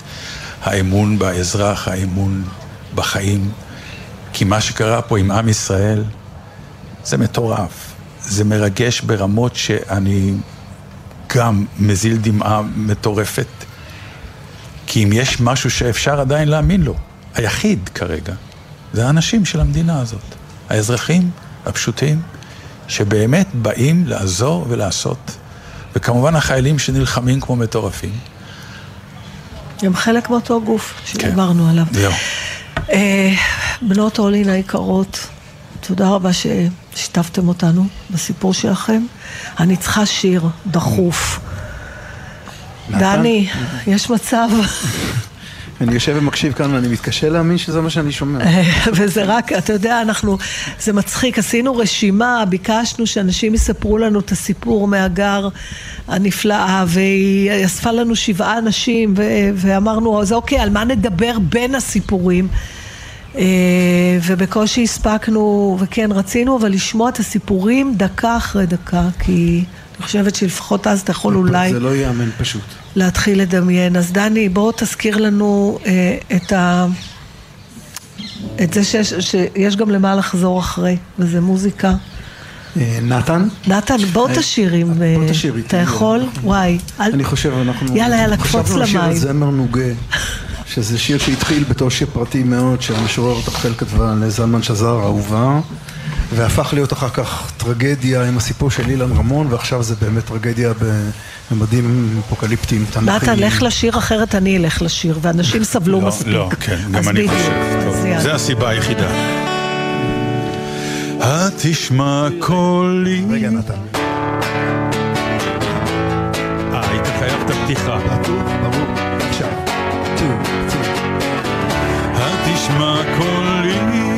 האמון באזרח, האמון בחיים. כי מה שקרה פה עם עם ישראל, זה מטורף. זה מרגש ברמות שאני גם מזיל דמעה מטורפת. כי אם יש משהו שאפשר עדיין להאמין לו, היחיד כרגע, זה האנשים של המדינה הזאת. האזרחים הפשוטים, שבאמת באים לעזור ולעשות. וכמובן החיילים שנלחמים כמו מטורפים. הם חלק מאותו גוף שדיברנו עליו. זהו. אה, בנות אולין היקרות, תודה רבה ששיתפתם אותנו בסיפור שלכם. אני צריכה שיר דחוף. דני, יש מצב, אני יושב ומקשיב כאן ואני מתקשה להאמין שזה מה שאני שומע. וזה רק, אתה יודע, אנחנו, זה מצחיק, עשינו רשימה, ביקשנו שאנשים יספרו לנו את הסיפור מהגר הנפלאה, והיא אספה לנו שבעה אנשים, ו- ואמרנו, אז אוקיי, על מה נדבר בין הסיפורים? אה, ובקושי הספקנו, וכן, רצינו אבל לשמוע את הסיפורים דקה אחרי דקה, כי אני חושבת שלפחות אז אתה יכול אולי זה לא ייאמן פשוט. להתחיל לדמיין. אז דני, בוא תזכיר לנו אה, את, ה... את זה שיש, שיש גם למה לחזור אחרי, וזה מוזיקה. אה, נתן? נתן, בוא אה, תשיר אם... אה. אתה יכול? וואי. אני חושב, אנחנו... יאללה, יאללה, קפוץ חשבנו לשיר למים. על זמר נוגה, שזה שיר שהתחיל בתור שיר פרטי מאוד, שהמשוררת רחל כתבה לזלמן שזר, אהובה, והפך להיות אחר כך טרגדיה עם הסיפור של אילן רמון, ועכשיו זה באמת טרגדיה בממדים אפוקליפטיים, תנ"כיים. נתן, לך לשיר אחרת, אני אלך לשיר, ואנשים סבלו לא, מספיק. לא, כן, גם אני. חושב. זה הסיבה היחידה. התשמע קולי... רגע, נתן. אה, היית חייב את הפתיחה. ברור, ברור. עכשיו. two, three. התשמע קולי,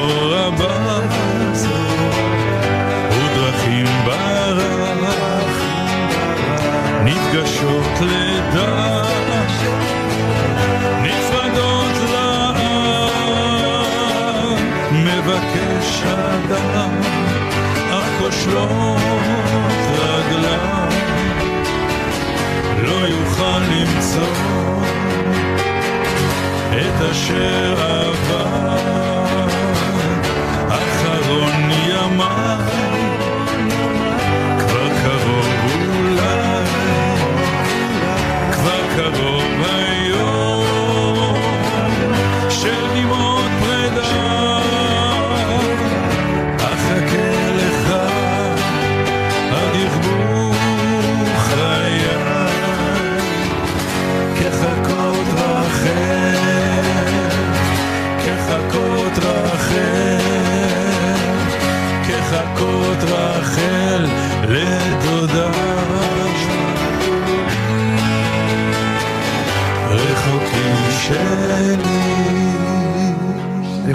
נפגשות לדעת, נפרדות לעם, מבקש אדם, אך כושלות רגליו. לא יוכל למצוא את אשר עבר. אחרון ימיו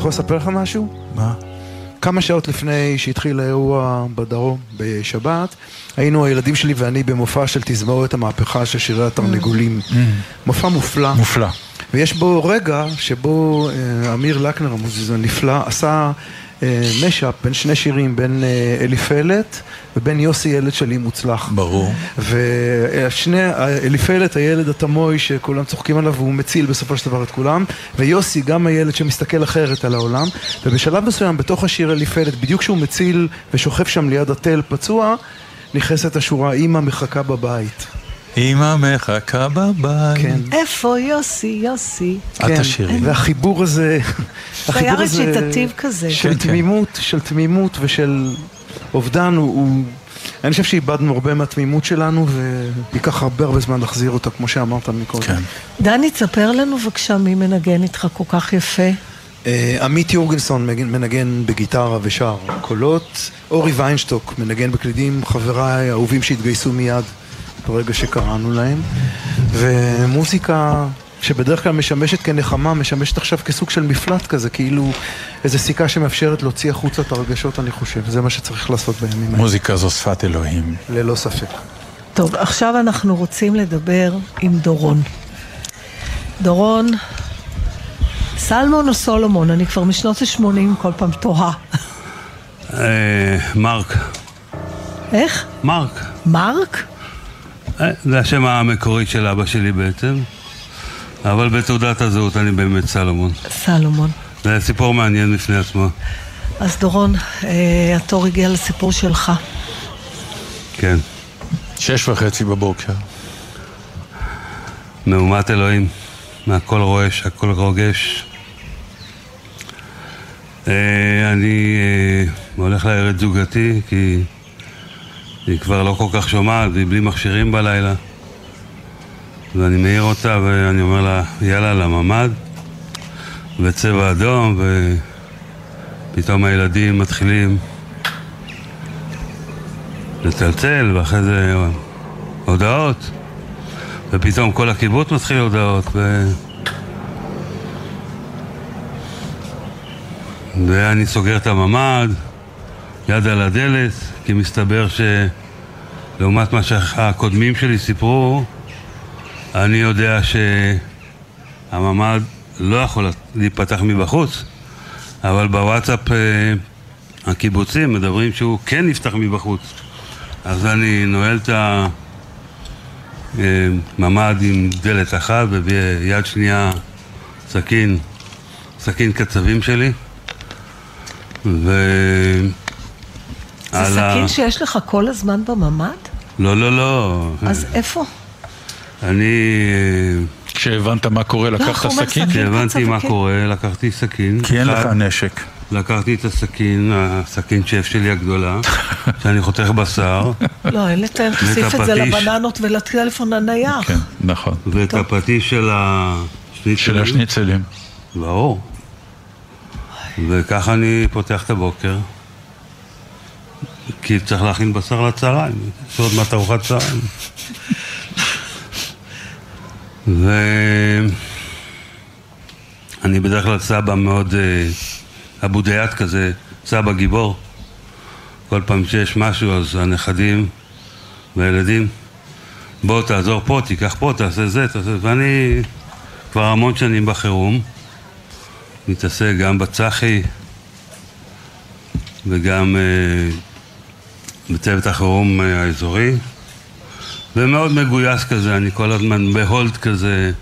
יכול לספר לך משהו? מה? כמה שעות לפני שהתחיל האירוע בדרום בשבת, היינו הילדים שלי ואני במופע של תזמורת המהפכה של שירי התרנגולים. מופע מופלא. מופלא. ויש בו רגע שבו אה, אמיר לקנר, המוזיזם הנפלא, עשה משאפ בין שני שירים, בין אה, אליפלת ובין יוסי ילד שלי מוצלח. ברור. ושני, אליפלת, הילד התמוי שכולם צוחקים עליו, והוא מציל בסופו של דבר את כולם, ויוסי גם הילד שמסתכל אחרת על העולם, ובשלב מסוים בתוך השיר אליפלת, בדיוק כשהוא מציל ושוכב שם ליד התל פצוע, נכנסת השורה, אמא מחכה בבית. אמא מחכה בבית. כן. איפה יוסי, יוסי? את כן, תשאירי. והחיבור הזה, החיבור היה רציטטיב כזה. של כן, כן. תמימות, של תמימות ושל אובדן, הוא, הוא, אני חושב שאיבדנו הרבה מהתמימות שלנו וייקח הרבה הרבה זמן להחזיר אותה, כמו שאמרת מקודם. כן. דני, תספר לנו בבקשה מי מנגן איתך כל כך יפה. אה, עמית יורגנסון מנגן- מנגן בגיטרה ושר קולות, אורי ויינשטוק מנגן בקלידים, חבריי האהובים שהתגייסו מיד ברגע שקראנו להם, ומוזיקה שבדרך כלל משמשת כנחמה, משמשת עכשיו כסוג של מפלט כזה, כאילו איזו סיכה שמאפשרת להוציא החוצה את הרגשות, אני חושב, זה מה שצריך לעשות בימים האלה, מוזיקה זו שפת אלוהים. ללא ספק. טוב, עכשיו אנחנו רוצים לדבר עם דורון. דורון, סלמון או סולומון? אני כבר משנות ה-80 כל פעם תוהה. אה, מרק. איך? מרק. מרק? אה, זה השם המקורי של אבא שלי בעצם, אבל בתעודת הזהות אני באמת סלומון. סלומון. זה סיפור מעניין בפני עצמו, אז דורון, אה, התור הגיע לסיפור שלך. כן. שש וחצי בבוקר. מהומת אלוהים, מהכל רועש, הכל רוגש. אה, אני אה, הולך את זוגתי כי היא כבר לא כל כך שומעת והיא בלי מכשירים בלילה. ואני מעיר אותה ואני אומר לה יאללה לממ"ד. וצבע אדום ופתאום הילדים מתחילים לצלצל ואחרי זה הודעות. ופתאום כל הקיבוץ מתחיל הודעות ו... ואני סוגר את הממ"ד, יד על הדלת, כי מסתבר שלעומת מה שהקודמים שלי סיפרו, אני יודע שהממ"ד לא יכול להיפתח מבחוץ, אבל בוואטסאפ אה, הקיבוצים מדברים שהוא כן נפתח מבחוץ. אז אני נועל את הממ"ד עם דלת אחת וביד שנייה סכין, סכין קצבים שלי. ו... זה על סכין ה- שיש לך כל הזמן בממ"ד? לא, לא, לא. אז איפה? אני... כשהבנת מה קורה, לא, לקחת סכין? כשהבנתי מה קורה, לקחתי סכין. כי אין לך נשק. לקחתי את הסכין, הסכין שף שלי הגדולה, שאני חותך בשר, לא, אין לתאר, תוסיף את זה. לבננות ולטלפון הנייח. כן, נכון. ואת הפטיש של השניצלים. של השניצלים. ברור. וככה אני פותח את הבוקר. כי צריך להכין בשר לצהריים, יש עוד מעט ארוחת צהריים. ואני בדרך כלל סבא מאוד אה, אבו דיאט כזה, סבא גיבור. כל פעם שיש משהו אז הנכדים והילדים, בוא תעזור פה, תיקח פה, תעשה זה, תעשה זה, ואני כבר המון שנים בחירום, מתעסק גם בצח"י וגם אה, בצוות החירום אה, האזורי, ומאוד מגויס כזה, אני כל הזמן בהולד כזה,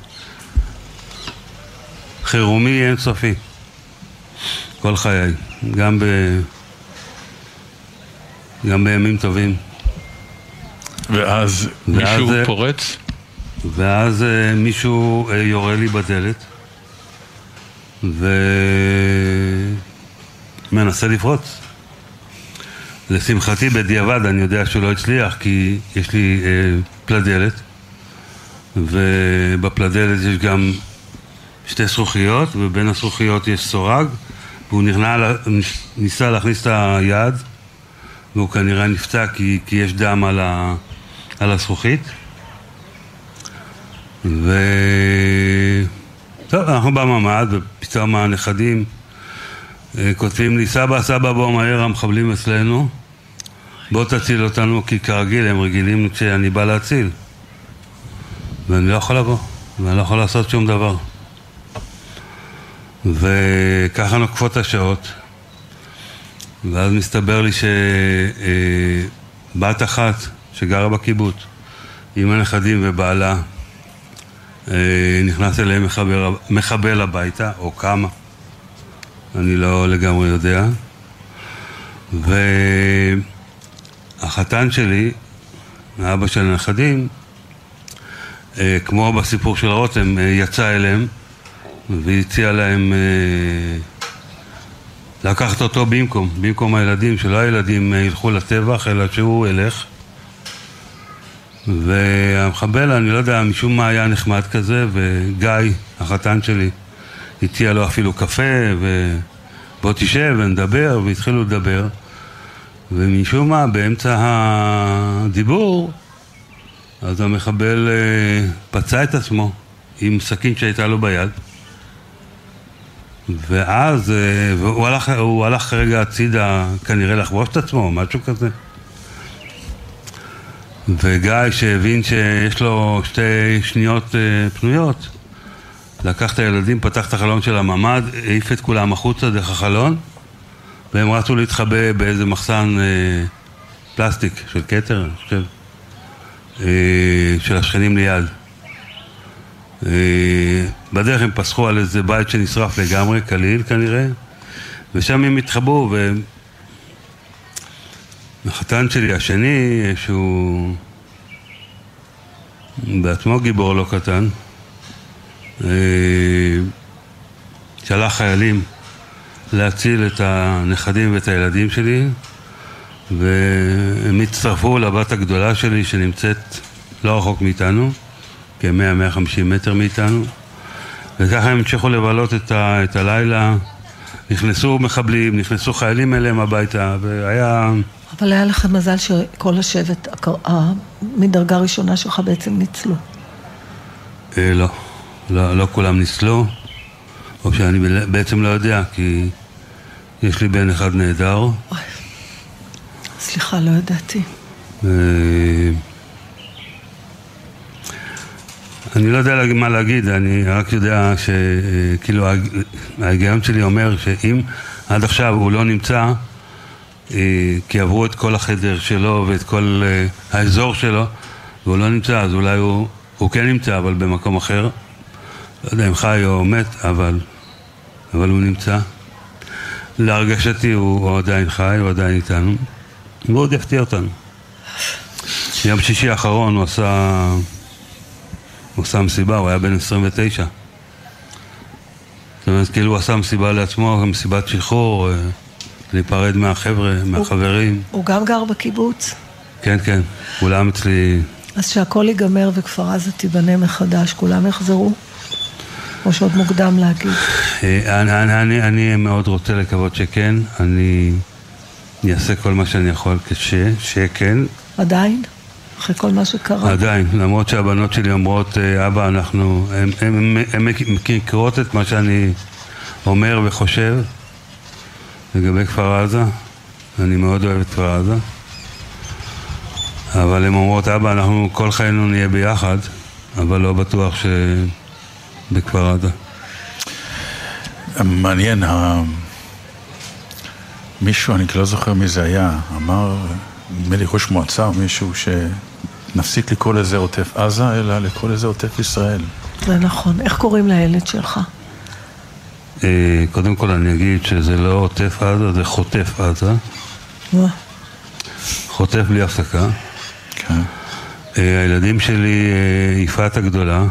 חירומי אינסופי, כל חיי, גם, ב, גם בימים טובים. ואז מישהו אה, פורץ? ואז אה, מישהו יורה לי בדלת ומנסה לפרוץ. לשמחתי בדיעבד אני יודע שהוא לא הצליח כי יש לי אה, פלדלת ובפלדלת יש גם שתי זכוכיות ובין הזכוכיות יש סורג והוא נכנע, ניסה להכניס את היד והוא כנראה נפצע כי, כי יש דם על, ה, על הזכוכית. ו... טוב, אנחנו בממ"ד, ופתאום הנכדים כותבים לי, סבא, סבא, בוא מהר, המחבלים אצלנו, בוא תציל אותנו, כי כרגיל הם רגילים כשאני בא להציל. ואני לא יכול לבוא, ואני לא יכול לעשות שום דבר. וככה נוקפות השעות, ואז מסתבר לי שבת אחת שגרה בקיבוץ, עם הנכדים ובעלה, אה, נכנס אליהם מחבל, מחבל הביתה, או כמה, אני לא לגמרי יודע. והחתן שלי, האבא של הנכדים, אה, כמו בסיפור של רותם, אה, יצא אליהם והציע להם אה, לקחת אותו במקום, במקום הילדים, שלא הילדים ילכו לטבח, אלא שהוא ילך. והמחבל, אני לא יודע, משום מה היה נחמד כזה, וגיא, החתן שלי, הציע לו אפילו קפה, ובוא תשב ונדבר, והתחילו לדבר. ומשום מה, באמצע הדיבור, אז המחבל אה, פצע את עצמו עם סכין שהייתה לו ביד. ואז אה, הוא הלך, הוא הלך כרגע הצידה כנראה לחבוש את עצמו, משהו כזה. וגיא שהבין שיש לו שתי שניות אה, פנויות, לקח את הילדים, פתח את החלון של הממ"ד, העיף את כולם החוצה דרך החלון והם רצו להתחבא באיזה מחסן אה, פלסטיק של כתר, אני חושב, אה, של השכנים ליד. אה, בדרך הם פסחו על איזה בית שנשרף לגמרי, כליל כנראה, ושם הם התחבאו, והחתן שלי השני, שהוא בעצמו גיבור לא קטן, שלח חיילים להציל את הנכדים ואת הילדים שלי והם הצטרפו לבת הגדולה שלי שנמצאת לא רחוק מאיתנו, כ-100-150 מטר מאיתנו וככה הם המשיכו לבלות את, ה- את הלילה נכנסו מחבלים, נכנסו חיילים אליהם הביתה והיה... אבל היה לך מזל שכל השבט הקר- ה- מדרגה ראשונה שלך בעצם ניצלו. אה, לא, לא, לא כולם ניצלו או שאני בעצם לא יודע כי יש לי בן אחד נהדר סליחה, לא ידעתי. אה, אני לא יודע מה להגיד, אני רק יודע שכאילו ההיגיון שלי אומר שאם עד עכשיו הוא לא נמצא אה, כי עברו את כל החדר שלו ואת כל אה, האזור שלו והוא לא נמצא אז אולי הוא, הוא כן נמצא אבל במקום אחר לא יודע אם חי או מת אבל, אבל הוא נמצא להרגשתי הוא, הוא עדיין חי, הוא עדיין איתנו והוא עוד יפתיע אותנו יום שישי האחרון הוא עשה, הוא עשה מסיבה, הוא היה בן 29. זאת אומרת, כאילו הוא עשה מסיבה לעצמו, מסיבת שחרור, אה, להיפרד מהחבר'ה, מהחברים. הוא גם גר בקיבוץ, כן, כן, כולם אצלי, אז שהכל ייגמר וכפר עזה תיבנה מחדש, כולם יחזרו? או שעוד מוקדם להגיד? אה, אני, אני, אני, מאוד רוצה לקוות שכן, אני אעשה כל מה שאני יכול כש, שכן, עדיין? אחרי כל מה שקרה? עדיין, למרות שהבנות שלי אומרות, אה, אבא, אנחנו, הן מכירות את מה שאני אומר וחושב לגבי כפר עזה, אני מאוד אוהב את כפר עזה, אבל הן אומרות, אבא, אנחנו כל חיינו נהיה ביחד, אבל לא בטוח שבכפר עזה. מעניין, ה- מישהו, אני לא זוכר מי זה היה, אמר, נדמה לי ראש מועצה או מישהו, שנפסיק לקרוא לזה עוטף עזה, אלא לקרוא לזה עוטף ישראל. זה נכון. איך קוראים לילד שלך? אה, קודם כל אני אגיד שזה לא עוטף עזה, זה חוטף עזה. חוטף בלי הפסקה. כן. אה, הילדים שלי, אה, יפעת הגדולה,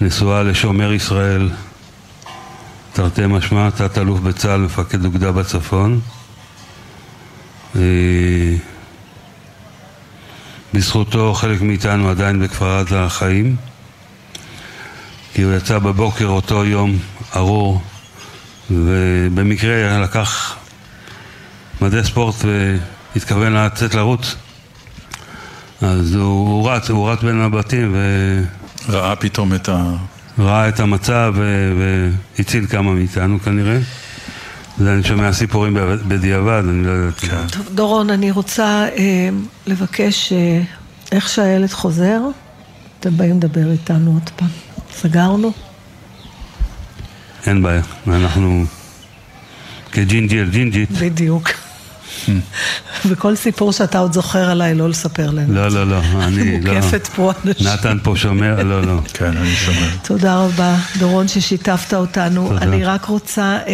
נשואה לשומר ישראל, תרתי משמע, תת-אלוף בצה"ל, מפקד אוגדה בצפון. אה, בזכותו חלק מאיתנו עדיין בכפר עזה חיים, כי הוא יצא בבוקר אותו יום ארור, ובמקרה לקח מדי ספורט והתכוון לצאת לרוץ. אז הוא, הוא רץ, הוא רץ בין הבתים ו... ראה פתאום את ה... ראה את המצב ו- והציל כמה מאיתנו כנראה. זה אני שומע סיפורים בד- בדיעבד, אני לא יודעת. כן. טוב, דורון, אני רוצה אה, לבקש, אה, איך שהילד חוזר, אתם באים לדבר איתנו עוד פעם. סגרנו? אין בעיה, אנחנו כג'ינג'י על ג'ינג'ית. בדיוק. וכל סיפור שאתה עוד זוכר עליי, לא לספר לנו. לא, לא, לא, אני לא. מוקפת פה אנשים. נתן פה שומר, לא, לא. כן, אני שומר. תודה רבה, דורון, ששיתפת אותנו. תודה. אני רק רוצה אה,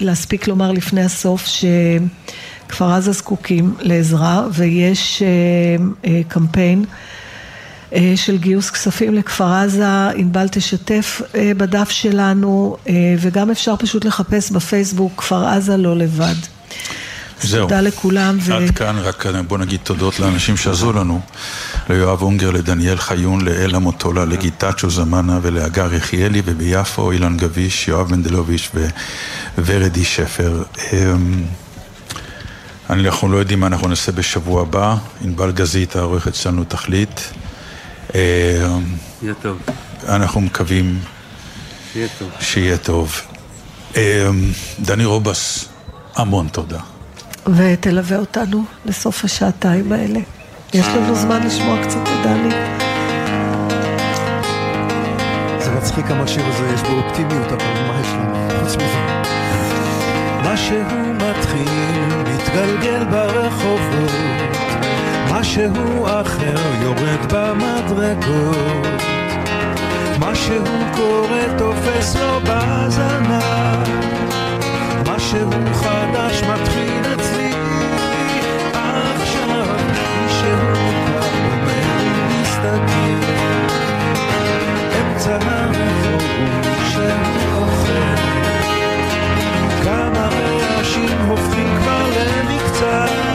להספיק לומר לפני הסוף שכפר עזה זקוקים לעזרה, ויש אה, אה, קמפיין אה, של גיוס כספים לכפר עזה. ענבל תשתף אה, בדף שלנו, אה, וגם אפשר פשוט לחפש בפייסבוק כפר עזה לא לבד. זהו. תודה לכולם. ו... עד כאן, רק בוא נגיד תודות לאנשים שעזרו לנו. ליואב אונגר, לדניאל חיון, לאלה מוטולה, לגיטצ'ו זמנה ולהגר יחיאלי, וביפו אילן גביש, יואב מנדלוביץ' ווורדי שפר. אמ, אנחנו לא יודעים מה אנחנו נעשה בשבוע הבא. ענבל גזית, העורכת שלנו, תחליט. אמ, יהיה טוב. אנחנו מקווים שיהיה טוב. שיהיה טוב. אמ, דני רובס, המון תודה. ותלווה אותנו לסוף השעתיים האלה. יש לנו זמן לשמוע קצת את דני. זה מצחיק כמה השיר הזה, יש בו אופטימיות, אבל מה יש לנו חוץ מזה? משהו מתחיל, מתגלגל ברחובות, משהו אחר יורד במדרגות, משהו קורה תופס לו בזנב, משהו צנם חורום של אוכל. כמה רעשים הופכים כבר למקצת